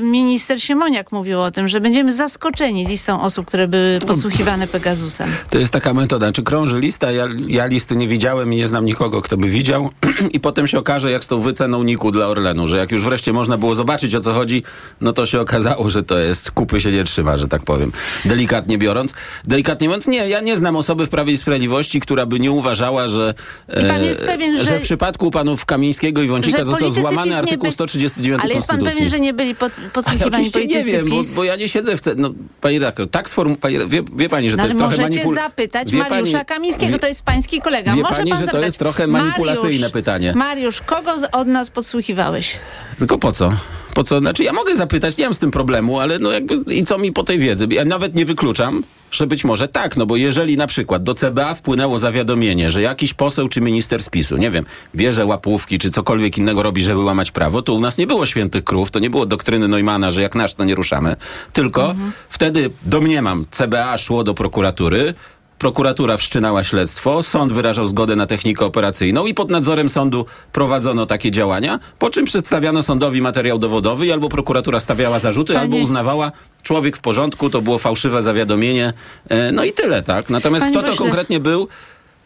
minister Siemoniak mówił o tym, że będziemy zaskoczeni listą osób, które były podsłuchiwane Pegasusem. To jest taka metoda. Czy krąży lista? Ja, ja listy nie widziałem i nie znam nikogo, kto by widział. I potem się okaże, jak z tą wyceną Niku dla Orlenu, że jak już wreszcie można było zobaczyć, o co chodzi, no to się okazało, że to jest kupy się nie trzyma, że tak powiem. Delikatnie biorąc. Delikatnie mówiąc, nie, ja nie znam osoby w Prawie i Sprawiedliwości, która by nie uważała, że, e, I pan jest pewien, że... że- w przypadku panów Kamińskiego i Wącika został złamany PiS artykuł by- 139 Ale jest pan pewien, że nie byli pod, podsłuchiwani politycy nie wiem, bo, bo ja nie siedzę w... Ce- no, pani redaktor, tak sformułować... Wie, wie pani, że No, to ale jest trochę możecie manipul... zapytać Wie Mariusza pani- Kamińskiego, wie- to jest pański kolega. Wie Może pani, pan że to zapytać. jest trochę manipulacyjne Mariusz, pytanie. Mariusz, kogo od nas podsłuchiwałeś? Tylko po co? Po co? Znaczy ja mogę zapytać, nie mam z tym problemu, ale no jakby i co mi po tej wiedzy? Ja nawet nie wykluczam, że być może tak, no bo jeżeli na przykład do CBA wpłynęło zawiadomienie, że jakiś poseł czy minister z PiSu, nie wiem, bierze łapówki czy cokolwiek innego robi, żeby łamać prawo, to u nas nie było świętych krów, to nie było doktryny Neumana, że jak nasz to nie ruszamy, tylko wtedy domniemam, CBA szło do prokuratury, Prokuratura wszczynała śledztwo, sąd wyrażał zgodę na technikę operacyjną i pod nadzorem sądu prowadzono takie działania, po czym przedstawiano sądowi materiał dowodowy i albo prokuratura stawiała zarzuty, Panie- albo uznawała człowiek w porządku, to było fałszywe zawiadomienie. E, no i tyle, tak? Natomiast Panie kto to pośle- konkretnie był,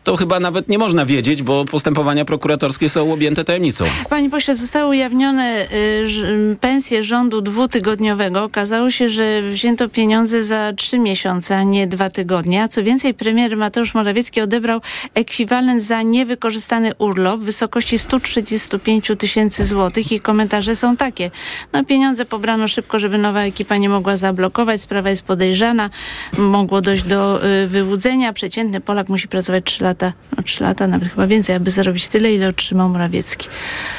to chyba nawet nie można wiedzieć, bo postępowania prokuratorskie są objęte tajemnicą. Panie pośle, zostały ujawnione y, pensje rządu dwutygodniowego. Okazało się, że wzięto pieniądze za trzy miesiące, a nie dwa tygodnie. A co więcej, premier Mateusz Morawiecki odebrał ekwiwalent za niewykorzystany urlop w wysokości 135 tysięcy złotych i komentarze są takie. No pieniądze pobrano szybko, żeby nowa ekipa nie mogła zablokować. Sprawa jest podejrzana. Mogło dojść do y, wyłudzenia. Przeciętny Polak musi pracować 3 lata, no 3 lata, nawet chyba więcej, aby zarobić tyle, ile otrzymał Morawiecki.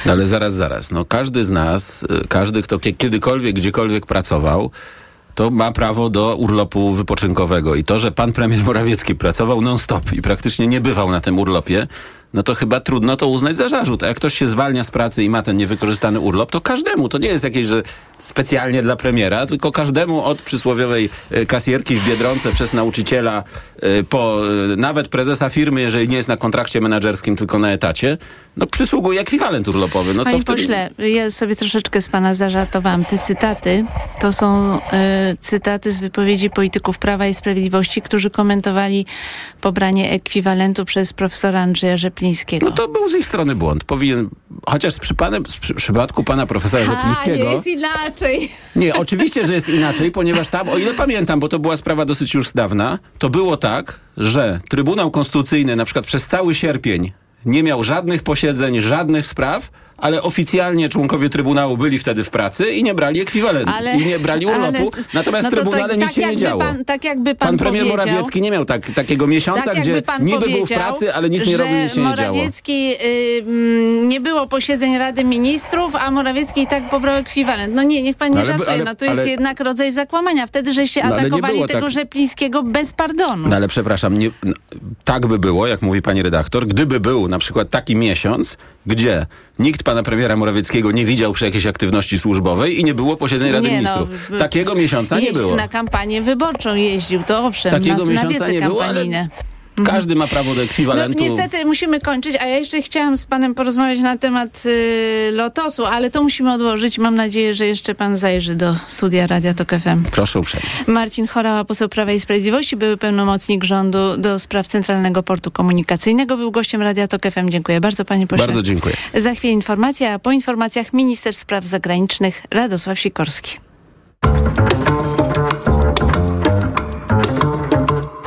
No ale zaraz, zaraz. No każdy z nas, y, każdy, kto kie- kiedykolwiek, gdziekolwiek pracował, to ma prawo do urlopu wypoczynkowego. I to, że pan premier Morawiecki pracował non-stop i praktycznie nie bywał na tym urlopie, no to chyba trudno to uznać za zarzut. A jak ktoś się zwalnia z pracy i ma ten niewykorzystany urlop, to każdemu. To nie jest jakieś, że specjalnie dla premiera, tylko każdemu od przysłowiowej y, kasjerki w Biedronce przez nauczyciela y, po y, nawet prezesa firmy, jeżeli nie jest na kontrakcie menedżerskim, tylko na etacie, no przysługuje ekwiwalent urlopowy. No co Panie wtedy? pośle, ja sobie troszeczkę z pana zażartowałam. Te cytaty to są e, cytaty z wypowiedzi polityków Prawa i Sprawiedliwości, którzy komentowali pobranie ekwiwalentu przez profesora Andrzeja Rzeplińskiego. No to był z ich strony błąd. Powinien, chociaż przy, panem, przy przypadku pana profesora Rzeplińskiego... inaczej. Nie, oczywiście, że jest inaczej, ponieważ tam, o ile pamiętam, bo to była sprawa dosyć już dawna, to było tak, że Trybunał Konstytucyjny na przykład przez cały sierpień nie miał żadnych posiedzeń, żadnych spraw, ale oficjalnie członkowie Trybunału byli wtedy w pracy i nie brali ekwiwalentu. Ale- I nie brali urlopu. ale- Natomiast no to- to Trybunale nic tak się nie działo. Pan, tak jakby pan, Pan premier Morawiecki nie miał tak, takiego miesiąca, tak gdzie niby był w pracy, ale nic nie robił, nic się nie działo. Morawiecki, y, nie było posiedzeń Rady Ministrów, a Morawiecki i tak pobrał ekwiwalent. No nie, niech pan nie No ale- żartuje. ale- no to jest jednak rodzaj zakłamania. Wtedy, żeście No ale nie atakowali było tego tak. Rzeplińskiego bez pardonu. No ale przepraszam, nie, no, tak by było, jak mówi pani redaktor, gdyby był na przykład taki miesiąc, gdzie nikt pana premiera Morawieckiego nie widział przy jakiejś aktywności służbowej i nie było posiedzeń Rady Nie, no, Ministrów. w- Takiego miesiąca nie było. na kampanię wyborczą jeździł, to owszem, Takiego na, na miesiąca wiece nie było, ale. Każdy ma prawo do No, ekwiwalentu. niestety musimy kończyć, a ja jeszcze chciałam z panem porozmawiać na temat y, Lotosu, ale to musimy odłożyć. Mam nadzieję, że jeszcze pan zajrzy do studia Radia Tok FM. Proszę uprzejmie. Marcin Chorała, poseł Prawa i Sprawiedliwości, były pełnomocnik rządu do spraw Centralnego Portu Komunikacyjnego, był gościem Radia Tok FM. Dziękuję bardzo panie pośle. Bardzo dziękuję. Za chwilę informacja, a po informacjach minister spraw zagranicznych Radosław Sikorski.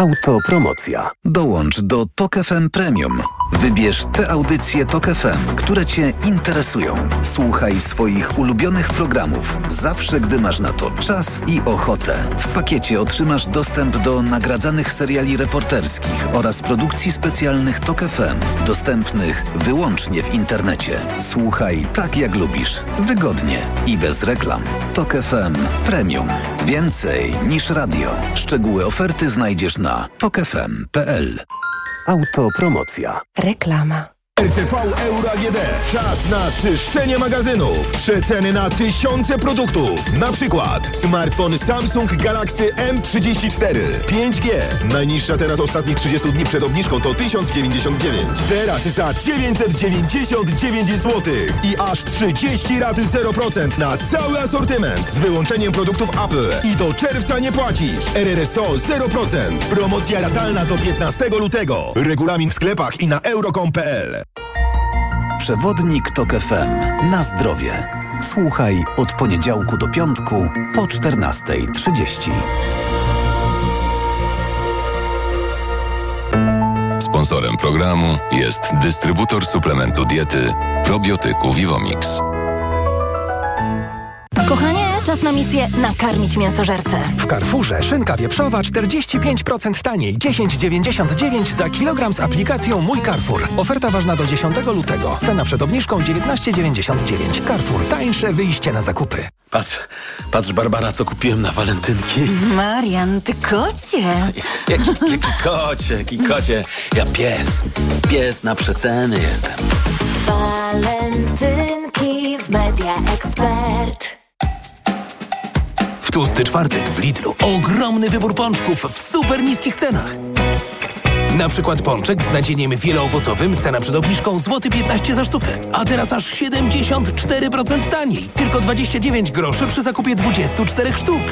Autopromocja. Dołącz do Tok FM Premium. Wybierz te audycje Tok FM, które Cię interesują. Słuchaj swoich ulubionych programów zawsze, gdy masz na to czas i ochotę. W pakiecie otrzymasz dostęp do nagradzanych seriali reporterskich oraz produkcji specjalnych Tok FM, dostępnych wyłącznie w internecie. Słuchaj tak jak lubisz, wygodnie i bez reklam. Tok FM Premium. Więcej niż radio. Szczegóły oferty znajdziesz na tokefm.pl. Autopromocja. Reklama. RTV Euro AGD. Czas na czyszczenie magazynów. Przeceny na tysiące produktów. Na przykład smartfon Samsung Galaxy M34 5G. Najniższa teraz ostatnich 30 dni przed obniżką to 1099. Teraz za 999 zł. I aż 30 raty 0% na cały asortyment. Z wyłączeniem produktów Apple. I do czerwca nie płacisz. RRSO 0%. Promocja ratalna do 15 lutego. Regulamin w sklepach i na euro.com.pl. Przewodnik Tok FM. Na zdrowie. Słuchaj od poniedziałku do piątku po 14.30. Sponsorem programu jest dystrybutor suplementu diety probiotyku Vivomix. Kochanie, czas na misję nakarmić mięsożerce. W Carrefourze szynka wieprzowa 45% taniej, 10,99 za kilogram z aplikacją Mój Carrefour. Oferta ważna do 10 lutego. Cena przed obniżką 19,99. Carrefour. Tańsze wyjście na zakupy. Patrz, patrz Barbara, co kupiłem na walentynki. Marian, ty kocie. Jaki, jaki kocie, jaki kocie. Ja pies. Pies na przeceny jestem. Walentynki w Media Expert. W tłusty czwartek w Lidlu ogromny wybór pączków w super niskich cenach. Na przykład pączek z nadzieniem wieloowocowym, cena przed obniżką złoty 15 za sztukę. A teraz aż 74% taniej. Tylko 29 groszy przy zakupie 24 sztuk.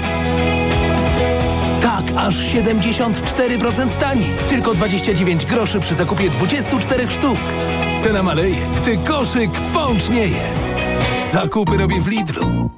Tak, aż 74% taniej. Tylko 29 groszy przy zakupie 24 sztuk. Cena maleje, gdy koszyk pącznieje. Zakupy robię w Lidlu.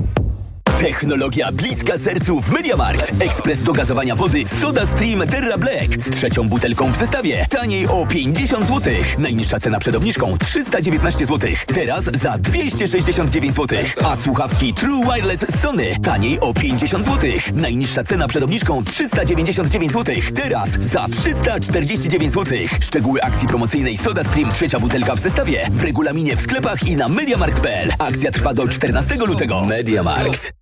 Technologia bliska sercu w Mediamarkt. Ekspres do gazowania wody Soda Stream Terra Black z trzecią butelką w zestawie. Taniej o 50 zł. Najniższa cena przed obniżką 319 zł. Teraz za 269 zł. A słuchawki True Wireless Sony taniej o 50 zł. Najniższa cena przed obniżką 399 zł. Teraz za 349 zł. Szczegóły akcji promocyjnej Soda Stream trzecia butelka w zestawie w regulaminie w sklepach i na mediamarkt.pl. Akcja trwa do 14 lutego. Mediamarkt.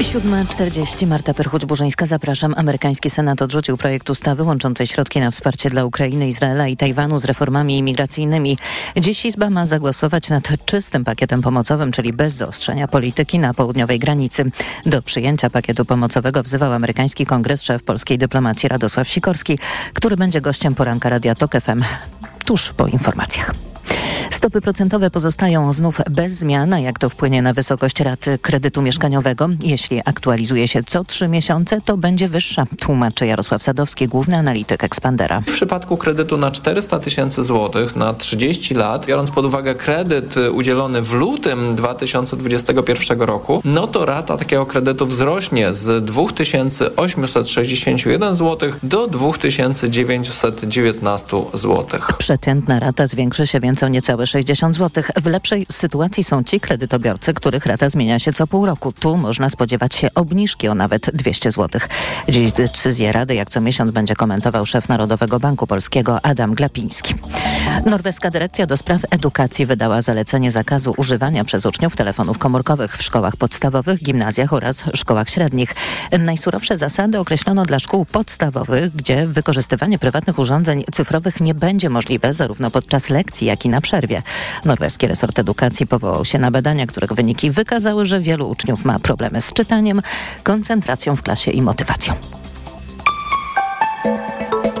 7.40 Marta Perchuć-Burzyńska, zapraszam. Amerykański Senat odrzucił projekt ustawy łączącej środki na wsparcie dla Ukrainy, Izraela i Tajwanu z reformami imigracyjnymi. Dziś Izba ma zagłosować nad czystym pakietem pomocowym, czyli bez zaostrzenia polityki na południowej granicy. Do przyjęcia pakietu pomocowego wzywał amerykański kongres szef polskiej dyplomacji Radosław Sikorski, który będzie gościem poranka Radia TOK FM tuż po informacjach. Stopy procentowe pozostają znów bez zmian, a jak to wpłynie na wysokość rat kredytu mieszkaniowego? Jeśli aktualizuje się co trzy miesiące, to będzie wyższa, tłumaczy Jarosław Sadowski, główny analityk Expandera. W przypadku kredytu na 400 tysięcy złotych na 30 lat, biorąc pod uwagę kredyt udzielony w lutym 2021 roku, no to rata takiego kredytu wzrośnie z 2861 zł do 2919 zł. Przeciętna rata zwiększy się więc więc niecałe 60 zł. W lepszej sytuacji są ci kredytobiorcy, których rata zmienia się co pół roku. Tu można spodziewać się obniżki o nawet 200 zł. Dziś decyzję Rady jak co miesiąc będzie komentował szef Narodowego Banku Polskiego Adam Glapiński. Norweska Dyrekcja do Spraw Edukacji wydała zalecenie zakazu używania przez uczniów telefonów komórkowych w szkołach podstawowych, gimnazjach oraz szkołach średnich. Najsurowsze zasady określono dla szkół podstawowych, gdzie wykorzystywanie prywatnych urządzeń cyfrowych nie będzie możliwe zarówno podczas lekcji, jak na przerwie. Norweski resort edukacji powołał się na badania, których wyniki wykazały, że wielu uczniów ma problemy z czytaniem, koncentracją w klasie i motywacją.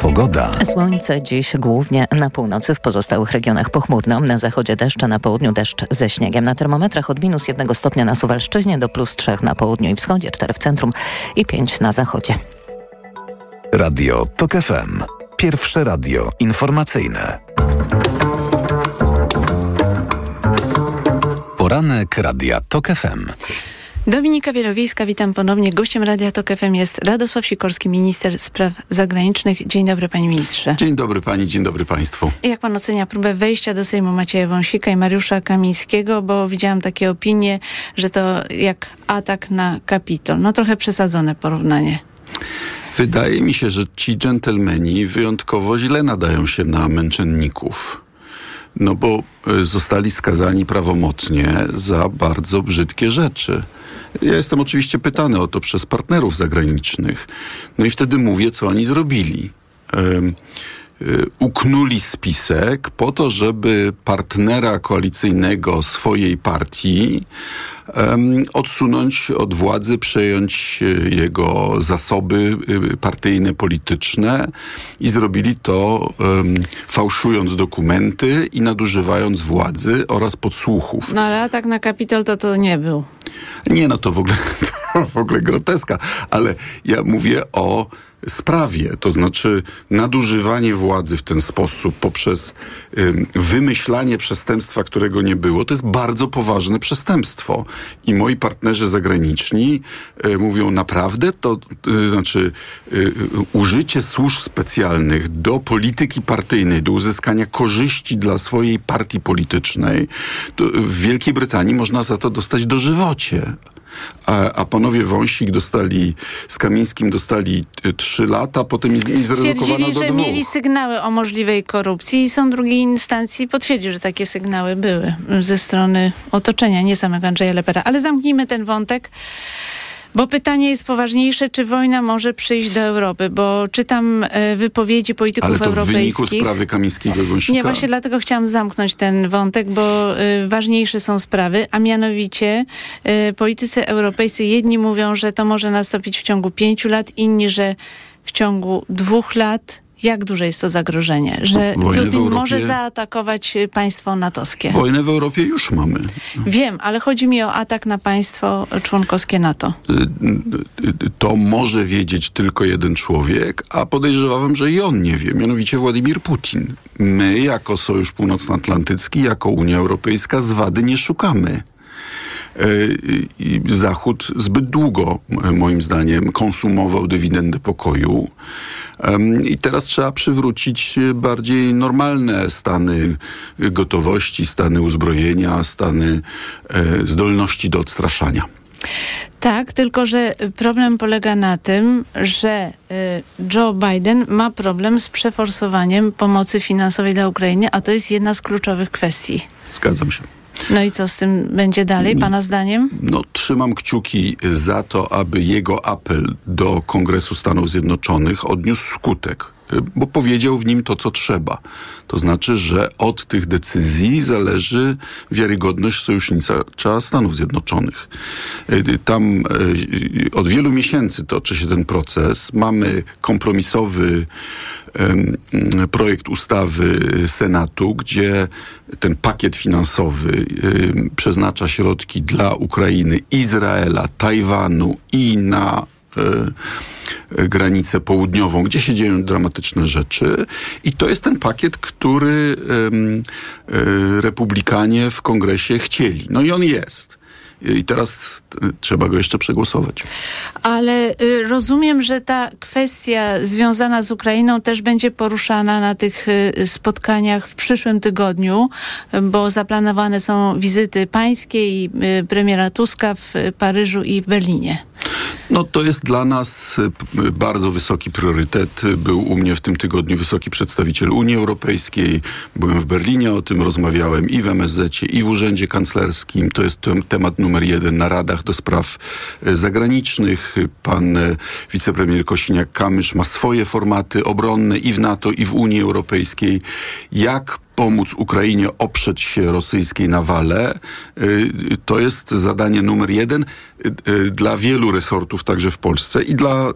Pogoda. Słońce dziś głównie na północy, w pozostałych regionach pochmurno. Na zachodzie deszcz, a na południu deszcz ze śniegiem. Na termometrach od minus jednego stopnia na Suwalszczyźnie do plus trzech na południu i wschodzie, cztery w centrum i pięć na zachodzie. Radio TOK FM. Pierwsze radio informacyjne. Poranek Radia TOK FM. Dominika Wielowiejska, witam ponownie. Gościem Radia Tok FM jest Radosław Sikorski, minister spraw zagranicznych. Dzień dobry, panie ministrze. Dzień dobry pani, dzień dobry państwu. Jak pan ocenia próbę wejścia do Sejmu Macieja Wąsika i Mariusza Kamińskiego, bo widziałam takie opinie, że to jak atak na Kapitol. No trochę przesadzone porównanie. Wydaje mi się, że ci dżentelmeni wyjątkowo źle nadają się na męczenników. No bo y, zostali skazani prawomocnie za bardzo brzydkie rzeczy. Ja jestem oczywiście pytany o to przez partnerów zagranicznych. No i wtedy mówię, co oni zrobili. Y, uknuli spisek po to, żeby partnera koalicyjnego swojej partii um, odsunąć od władzy, przejąć y, jego zasoby y, partyjne, polityczne i zrobili to um, fałszując dokumenty i nadużywając władzy oraz podsłuchów. No ale atak na Kapitol to to nie był. Nie, no to w ogóle, to w ogóle groteska, ale ja mówię o sprawie, to znaczy nadużywanie władzy w ten sposób poprzez ym, wymyślanie przestępstwa, którego nie było, to jest bardzo poważne przestępstwo. I moi partnerzy zagraniczni y, mówią naprawdę, to y, znaczy y, użycie służb specjalnych do polityki partyjnej, do uzyskania korzyści dla swojej partii politycznej, w Wielkiej Brytanii można za to dostać dożywocie. A, a panowie Wąsik dostali, z Kamińskim dostali y, trzy lata, potem ich zredukowano do że dwóch. mieli sygnały o możliwej korupcji i sąd drugiej instancji potwierdził, że takie sygnały były ze strony otoczenia, nie samego Andrzeja Lepera. Ale zamknijmy ten wątek. Bo pytanie jest poważniejsze, czy wojna może przyjść do Europy, bo czytam e, wypowiedzi polityków Ale to w wyniku europejskich. sprawy Kamińskiego Wąsika? Nie, właśnie dlatego chciałam zamknąć ten wątek, bo y, ważniejsze są sprawy, a mianowicie y, politycy europejscy jedni mówią, że to może nastąpić w ciągu pięciu lat, inni, że w ciągu dwóch lat. Jak duże jest to zagrożenie, że Wojnę Putin Europie- może zaatakować y, państwo natowskie? Wojnę w Europie już mamy. Wiem, ale chodzi mi o atak na państwo członkowskie NATO. Y, y, To może wiedzieć tylko jeden człowiek, a podejrzewam, że i on nie wie, mianowicie Władimir Putin. My, jako Sojusz Północnoatlantycki, jako Unia Europejska, z wady nie szukamy. I Zachód zbyt długo, m- moim zdaniem, konsumował dywidendę pokoju. I teraz trzeba przywrócić bardziej normalne stany gotowości, stany uzbrojenia, stany e, zdolności do odstraszania. Tak, tylko że problem polega na tym, że Joe Biden ma problem z przeforsowaniem pomocy finansowej dla Ukrainy, a to jest jedna z kluczowych kwestii. Zgadzam się. No i co z tym będzie dalej, pana zdaniem? No, trzymam kciuki za to, aby jego apel do Kongresu Stanów Zjednoczonych odniósł skutek, bo powiedział w nim to, co trzeba. To znaczy, że od tych decyzji zależy wiarygodność sojusznicza Stanów Zjednoczonych. Y, Tam y, od wielu miesięcy toczy się ten proces. Mamy kompromisowy projekt ustawy Senatu, gdzie ten pakiet finansowy przeznacza środki dla Ukrainy, Izraela, Tajwanu i na granicę południową, gdzie się dzieją dramatyczne rzeczy. I to jest ten pakiet, który e, republikanie w kongresie chcieli. No i on jest. i teraz y, trzeba go jeszcze przegłosować. Ale y, rozumiem, że ta kwestia związana z Ukrainą też będzie poruszana na tych y, spotkaniach w przyszłym tygodniu, bo zaplanowane są wizyty pańskie i y, premiera Tuska w Paryżu i w Berlinie. No to jest dla nas y, bardzo wysoki priorytet. Był u mnie w tym tygodniu wysoki przedstawiciel Unii Europejskiej. Byłem w Berlinie, o tym rozmawiałem i w MSZ, i w Urzędzie Kanclerskim. To jest tem- temat numer jeden na radach do spraw y, zagranicznych. Y, Pan y, wicepremier Kosiniak-Kamysz ma swoje formaty obronne i w NATO, i w Unii Europejskiej. Jak pomóc Ukrainie oprzeć się rosyjskiej nawale, y, to jest zadanie numer jeden y, y, dla wielu resortów, także w Polsce i dla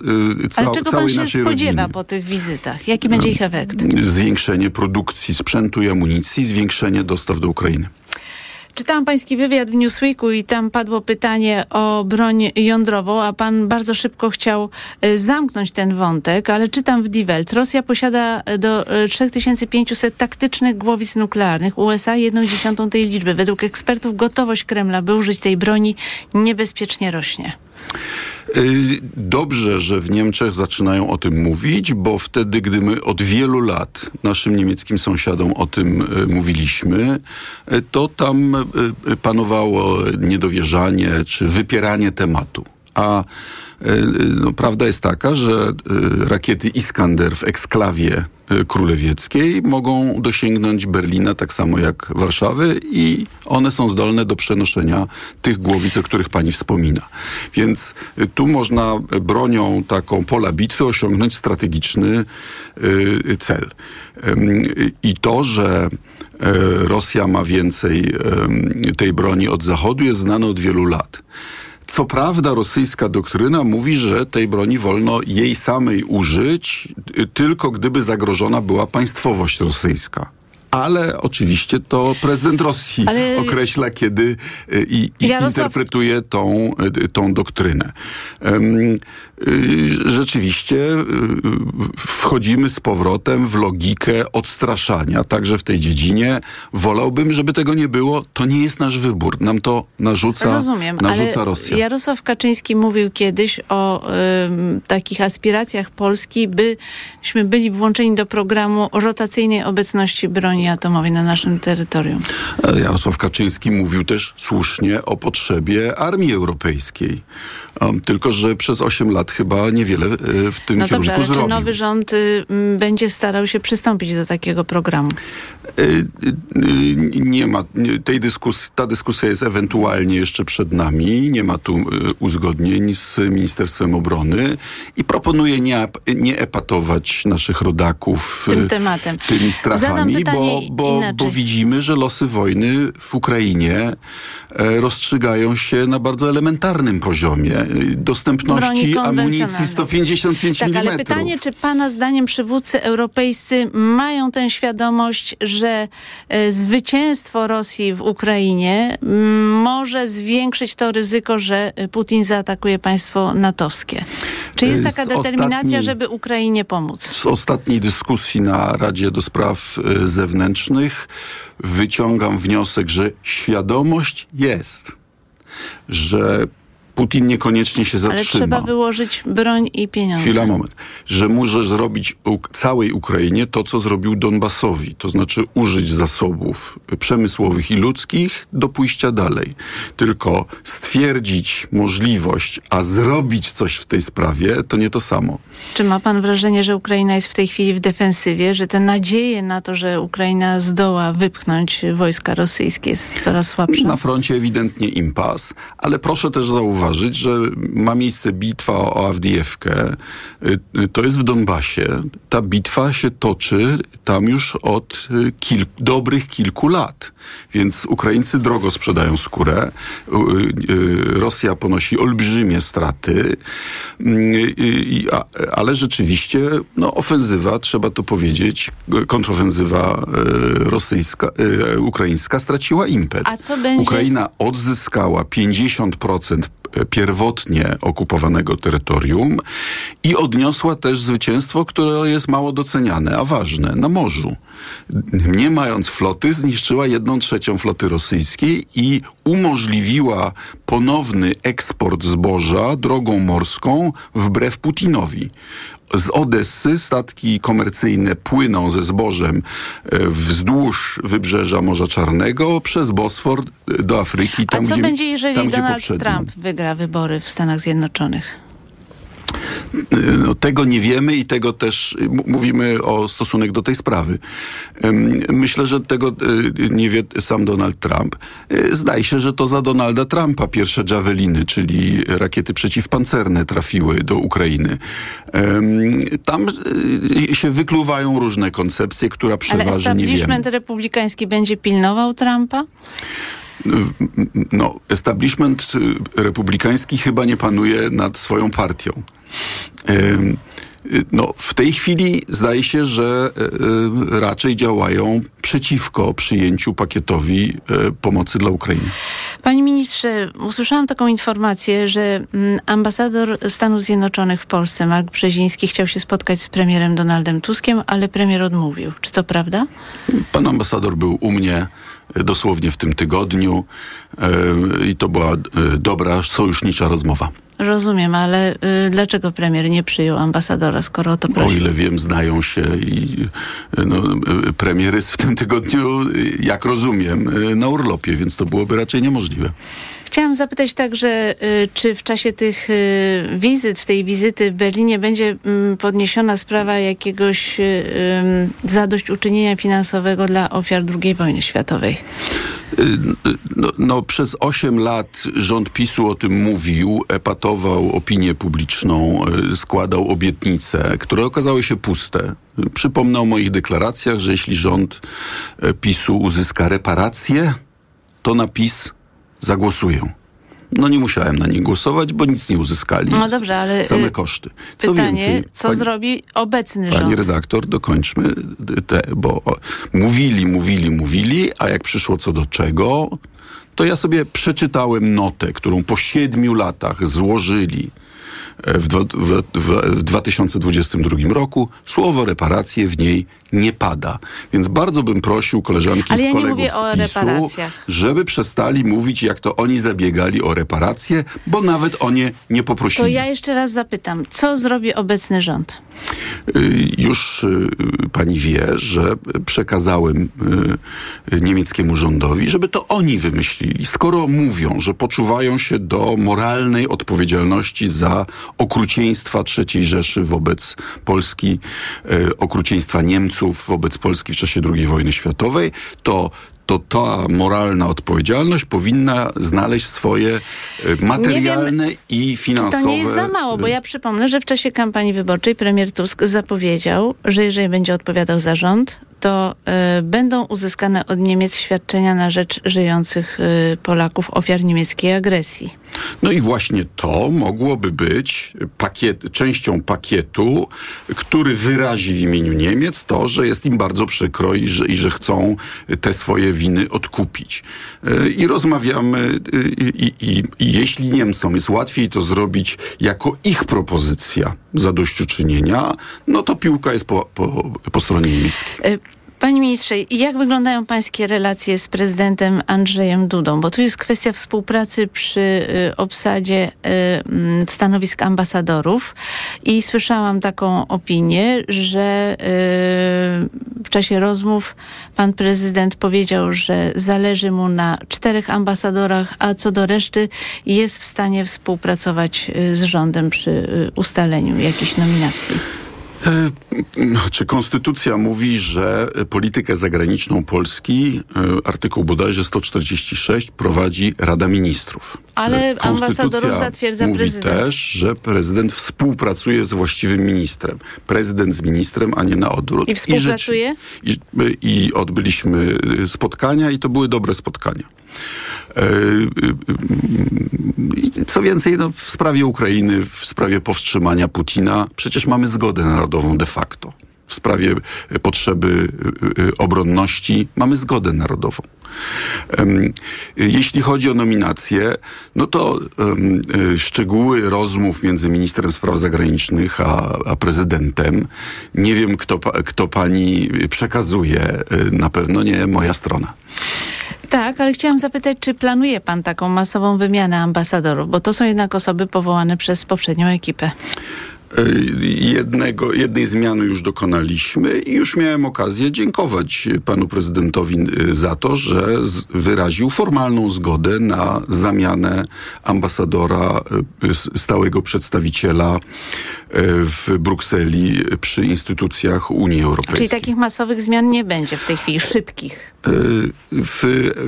y, ca- Ale czego pan całej się naszej spodziewa rodziny. po tych wizytach? Jaki będzie ich efekt? Zwiększenie produkcji sprzętu i amunicji, zwiększenie dostaw do Ukrainy. Czytałam pański wywiad w Newsweeku i tam padło pytanie o broń jądrową, a pan bardzo szybko chciał e, zamknąć ten wątek, ale czytam w Die Welt. Rosja posiada e, do e, 3500 taktycznych głowic nuklearnych, USA jedną dziesiątą tej liczby. Według ekspertów gotowość Kremla, by użyć tej broni, niebezpiecznie rośnie. Y, Dobrze, że w Niemczech zaczynają o tym mówić, bo wtedy, gdy my od wielu lat naszym niemieckim sąsiadom o tym y, mówiliśmy, y, to tam panowało niedowierzanie czy wypieranie tematu. A no, prawda jest taka, że y, rakiety Iskander w eksklawie królewieckiej mogą dosięgnąć Berlina tak samo jak Warszawy i one są zdolne do przenoszenia tych głowic, o których pani wspomina. Więc tu można bronią taką pola bitwy osiągnąć strategiczny cel. I to, że Rosja ma więcej tej broni od Zachodu jest znane od wielu lat. Co prawda rosyjska doktryna mówi, że tej broni wolno jej samej użyć, y, tylko gdyby zagrożona była państwowość rosyjska. Ale oczywiście to prezydent Rosji Ale- określa, kiedy y, i, i Jarosław- interpretuje tą, y, tą doktrynę. Y, Rzeczywiście wchodzimy z powrotem w logikę odstraszania, także w tej dziedzinie. Wolałbym, żeby tego nie było. To nie jest nasz wybór. Nam to narzuca, Rozumiem, narzuca Rosja. Jarosław Kaczyński mówił kiedyś o ym, takich aspiracjach Polski, byśmy byli włączeni do programu rotacyjnej obecności broni atomowej na naszym terytorium. E, Jarosław Kaczyński mówił też słusznie o potrzebie armii europejskiej. Um, tylko, że przez 8 lat chyba niewiele e, w tym No dobrze, kierunku ale czy zrobił. nowy rząd y, będzie starał się przystąpić do takiego programu? Y, y, Nie ma tej dyskusji, ta dyskusja jest ewentualnie jeszcze przed nami. Nie ma tu y, uzgodnień z Ministerstwem Obrony i proponuję nie, nie epatować naszych rodaków Tym tematem. tymi strachami, bo, bo, bo widzimy, że losy wojny w Ukrainie e, rozstrzygają się na bardzo elementarnym poziomie dostępności amunicji konwencjonalnej. 155 Tak, mm. ale pytanie, czy pana zdaniem przywódcy europejscy mają tę świadomość, że e, zwycięstwo Rosji w Ukrainie m, może zwiększyć to ryzyko, że e, Putin zaatakuje państwo natowskie? Czy jest Z taka determinacja, ostatniej- żeby Ukrainie pomóc? Z ostatniej dyskusji na Radzie do Spraw e, Zewnętrznych wyciągam wniosek, że świadomość jest, że Putin niekoniecznie się Ale zatrzyma. trzeba wyłożyć broń i pieniądze. Chwila, moment. Że może zrobić całej Ukrainie to, co zrobił Donbasowi. To znaczy użyć zasobów przemysłowych i ludzkich do pójścia dalej. Tylko stwierdzić możliwość, a zrobić coś w tej sprawie, to nie to samo. Czy ma pan wrażenie, że Ukraina jest w tej chwili w defensywie, że te nadzieje na to, że Ukraina zdoła wypchnąć wojska rosyjskie jest coraz słabsza? Na froncie ewidentnie impas, ale proszę też zauważyć, że ma miejsce bitwa o Awdijewkę. Y, y, To jest w Donbasie. Ta bitwa się toczy tam już od y, dobrych kilku lat. Więc Ukraińcy drogo sprzedają skórę. Rosja ponosi olbrzymie straty. A- Ale rzeczywiście no, ofensywa, trzeba to powiedzieć, kontrofensywa rosyjska, ukraińska straciła impet. Będzie- Ukraina odzyskała 50% e, pierwotnie okupowanego terytorium i odniosła też zwycięstwo, które jest mało doceniane, a ważne, na morzu. Nie mając floty, zniszczyła jedną trzecią floty rosyjskiej i umożliwiła ponowny eksport zboża drogą morską wbrew Putinowi. Z Odessy statki komercyjne płyną ze zbożem e, wzdłuż wybrzeża Morza Czarnego przez Bosfor e, do Afryki. A Tam, co gdzie, będzie, jeżeli Donald poprzednio. Trump wygra wybory w Stanach Zjednoczonych? No, tego nie wiemy i tego też y, mówimy o stosunek do tej sprawy. Myślę, że tego y, nie wie sam Donald Trump. Y, Zdaje się, że to za Donalda Trumpa pierwsze Javeliny, czyli rakiety przeciwpancerne trafiły do Ukrainy. Tam się wykluwają różne koncepcje, która Ale przeważy, nie wiemy. establishment republikański będzie pilnował Trumpa? No, establishment y, republikański chyba nie panuje nad swoją partią. Y, No, w tej chwili zdaje się, że y, raczej działają przeciwko przyjęciu pakietowi pomocy dla Ukrainy. Panie ministrze, usłyszałam taką informację, że mm, ambasador Stanów Zjednoczonych w Polsce, Mark Brzeziński, chciał się spotkać z premierem Donaldem Tuskiem, ale premier odmówił. Czy to prawda? Pan ambasador był u mnie dosłownie w tym tygodniu y, i to była y, dobra, sojusznicza rozmowa. Rozumiem, ale y, dlaczego premier nie przyjął ambasadora, skoro o to O prosił? ile wiem, znają się i no, premier jest w tym tygodniu, jak rozumiem, na urlopie, więc to byłoby raczej niemożliwe. Chciałam zapytać także, y, czy w czasie tych y, wizyt, w tej wizyty w Berlinie będzie mm, podniesiona sprawa jakiegoś y, zadośćuczynienia finansowego dla ofiar II wojny światowej? No, no, przez 8 lat rząd PiSu o tym mówił, epatował opinię publiczną, składał obietnice, które okazały się puste. Przypomnę o moich deklaracjach, że jeśli rząd PiSu uzyska reparacje, to na PiS zagłosuję. No nie musiałem na nich głosować, bo nic nie uzyskali. No dobrze, ale, Same y, koszty. Co Pytanie, więcej, co pani- zrobi obecny Pani rząd? redaktor, dokończmy te, bo mówili, mówili, mówili, a jak przyszło co do czego, to ja sobie przeczytałem notę, którą po siedmiu latach złożyli w, dwa- w, w, w 2022 roku. Słowo reparacje w niej nie pada. Więc bardzo bym prosił koleżanki Ale z ja nie kolegów z o PiSu, żeby przestali mówić, jak to oni zabiegali o reparacje, bo nawet o nie nie poprosili. To ja jeszcze raz zapytam, co zrobi obecny rząd? Y, Już y, pani wie, że przekazałem y, niemieckiemu rządowi, żeby to oni wymyślili. Skoro mówią, że poczuwają się do moralnej odpowiedzialności za okrucieństwa III Rzeszy wobec Polski, y, okrucieństwa Niemców wobec Polski w czasie II wojny światowej, to to ta moralna odpowiedzialność powinna znaleźć swoje y, materialne i Czy finansowe. to nie jest za mało? Bo ja przypomnę, że w czasie kampanii wyborczej premier Tusk zapowiedział, że jeżeli będzie odpowiadał za rząd, to y, będą uzyskane od Niemiec świadczenia na rzecz żyjących y, Polaków ofiar niemieckiej agresji. No i właśnie to mogłoby być pakiet, częścią pakietu, który wyrazi w imieniu Niemiec to, że jest im bardzo przykro i że, i że chcą te swoje winy odkupić. Yy, I rozmawiamy i, i, i jeśli Niemcom jest łatwiej to zrobić jako ich propozycja zadośćuczynienia, no to piłka jest po, po, po stronie niemieckiej. Panie ministrze, jak wyglądają pańskie relacje z prezydentem Andrzejem Dudą? Bo tu jest kwestia współpracy przy y, obsadzie y, mm, stanowisk ambasadorów i słyszałam taką opinię, że y, w czasie rozmów pan prezydent powiedział, że zależy mu na czterech ambasadorach, a co do reszty jest w stanie współpracować z rządem przy ustaleniu jakichś nominacji. E, Czy konstytucja mówi, że politykę zagraniczną Polski, e, artykuł bodajże 146, prowadzi Rada Ministrów? Ale E, ambasadorów zatwierdza mówi prezydent. też, że prezydent współpracuje z właściwym ministrem. Prezydent z ministrem, a nie na odwrót. I współpracuje? I, i, I odbyliśmy spotkania i to były dobre spotkania. E, y, y, I co więcej, no, w sprawie Ukrainy, w sprawie powstrzymania Putina, przecież mamy zgodę narodową de facto. w sprawie e, potrzeby e, e, obronności, mamy zgodę narodową. Jeśli chodzi o nominacje, no to e, szczegóły rozmów między ministrem spraw zagranicznych a, a prezydentem, nie wiem kto, kto pani przekazuje, e, na pewno nie moja strona. Tak, ale chciałam zapytać, czy planuje pan taką masową wymianę ambasadorów, bo to są jednak osoby powołane przez poprzednią ekipę. E, Jednego, jednej zmiany już dokonaliśmy i już miałem okazję dziękować panu prezydentowi e, za to, że wyraził formalną zgodę na zamianę ambasadora, s- stałego przedstawiciela w Brukseli przy instytucjach Unii Europejskiej. Czyli takich masowych zmian nie będzie w tej chwili, szybkich. W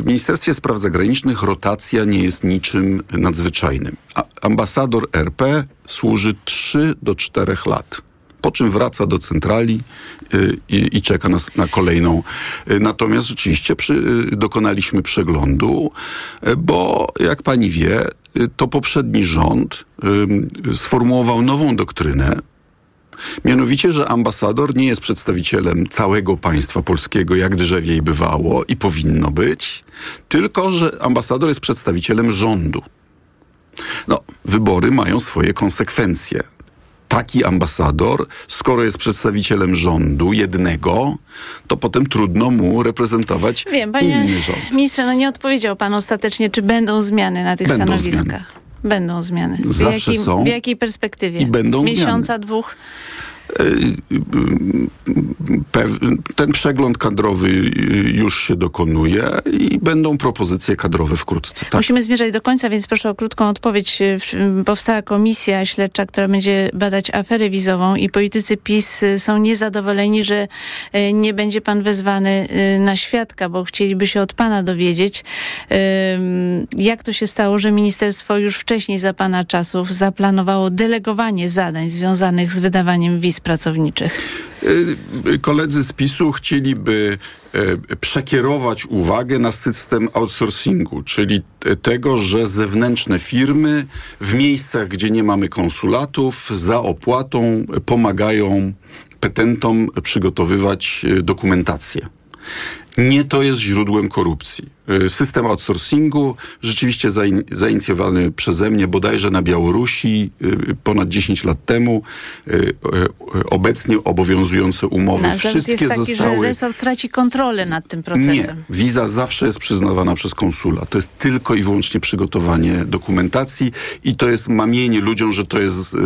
Ministerstwie Spraw Zagranicznych rotacja nie jest niczym nadzwyczajnym. Ambasador RP służy 3 do 4 lat. Po czym wraca do centrali y, i, i czeka na, s- na kolejną. Y, Natomiast rzeczywiście przy, y, dokonaliśmy przeglądu, bo jak pani wie, to poprzedni rząd sformułował nową doktrynę, Mianowicie, że ambasador nie jest przedstawicielem całego państwa polskiego, jak drzewiej bywało i powinno być, tylko że ambasador jest przedstawicielem rządu. No, wybory mają swoje konsekwencje. Taki ambasador, skoro jest przedstawicielem rządu jednego, to potem trudno mu reprezentować Wiem, panie inny rząd. ministrze, no nie odpowiedział pan ostatecznie, czy będą zmiany na tych Będą stanowiskach. Będą zmiany. W, Zawsze jakim, są w jakiej perspektywie? i będą Miesiąca, zmiany. dwóch? Ten przegląd kadrowy już się dokonuje i będą propozycje kadrowe wkrótce. Tak. Musimy zmierzać do końca, więc proszę o krótką odpowiedź. Powstała komisja śledcza, która będzie badać aferę wizową i politycy PiS są niezadowoleni, że y, nie będzie pan wezwany y, na świadka, bo chcieliby się od pana dowiedzieć, jak to się stało, że ministerstwo już wcześniej za pana czasów zaplanowało delegowanie zadań związanych z wydawaniem wiz pracowniczych. Y, Koledzy z PiSu chcieliby e, przekierować uwagę na system outsourcingu, czyli te- tego, że zewnętrzne firmy w miejscach, gdzie nie mamy konsulatów, za opłatą pomagają petentom przygotowywać e, dokumentację. Nie to jest źródłem korupcji. Y, System outsourcingu rzeczywiście zain, zainicjowany przeze mnie bodajże na Białorusi y, ponad 10 lat temu. Y, Obecnie obowiązujące umowy Nasz zarzut wszystkie jest taki, że zostały... resort traci kontrolę nad tym Nie, procesem. wiza zawsze jest przyznawana przez konsula. To jest tylko i wyłącznie przygotowanie dokumentacji i to jest mamienie ludziom, że to jest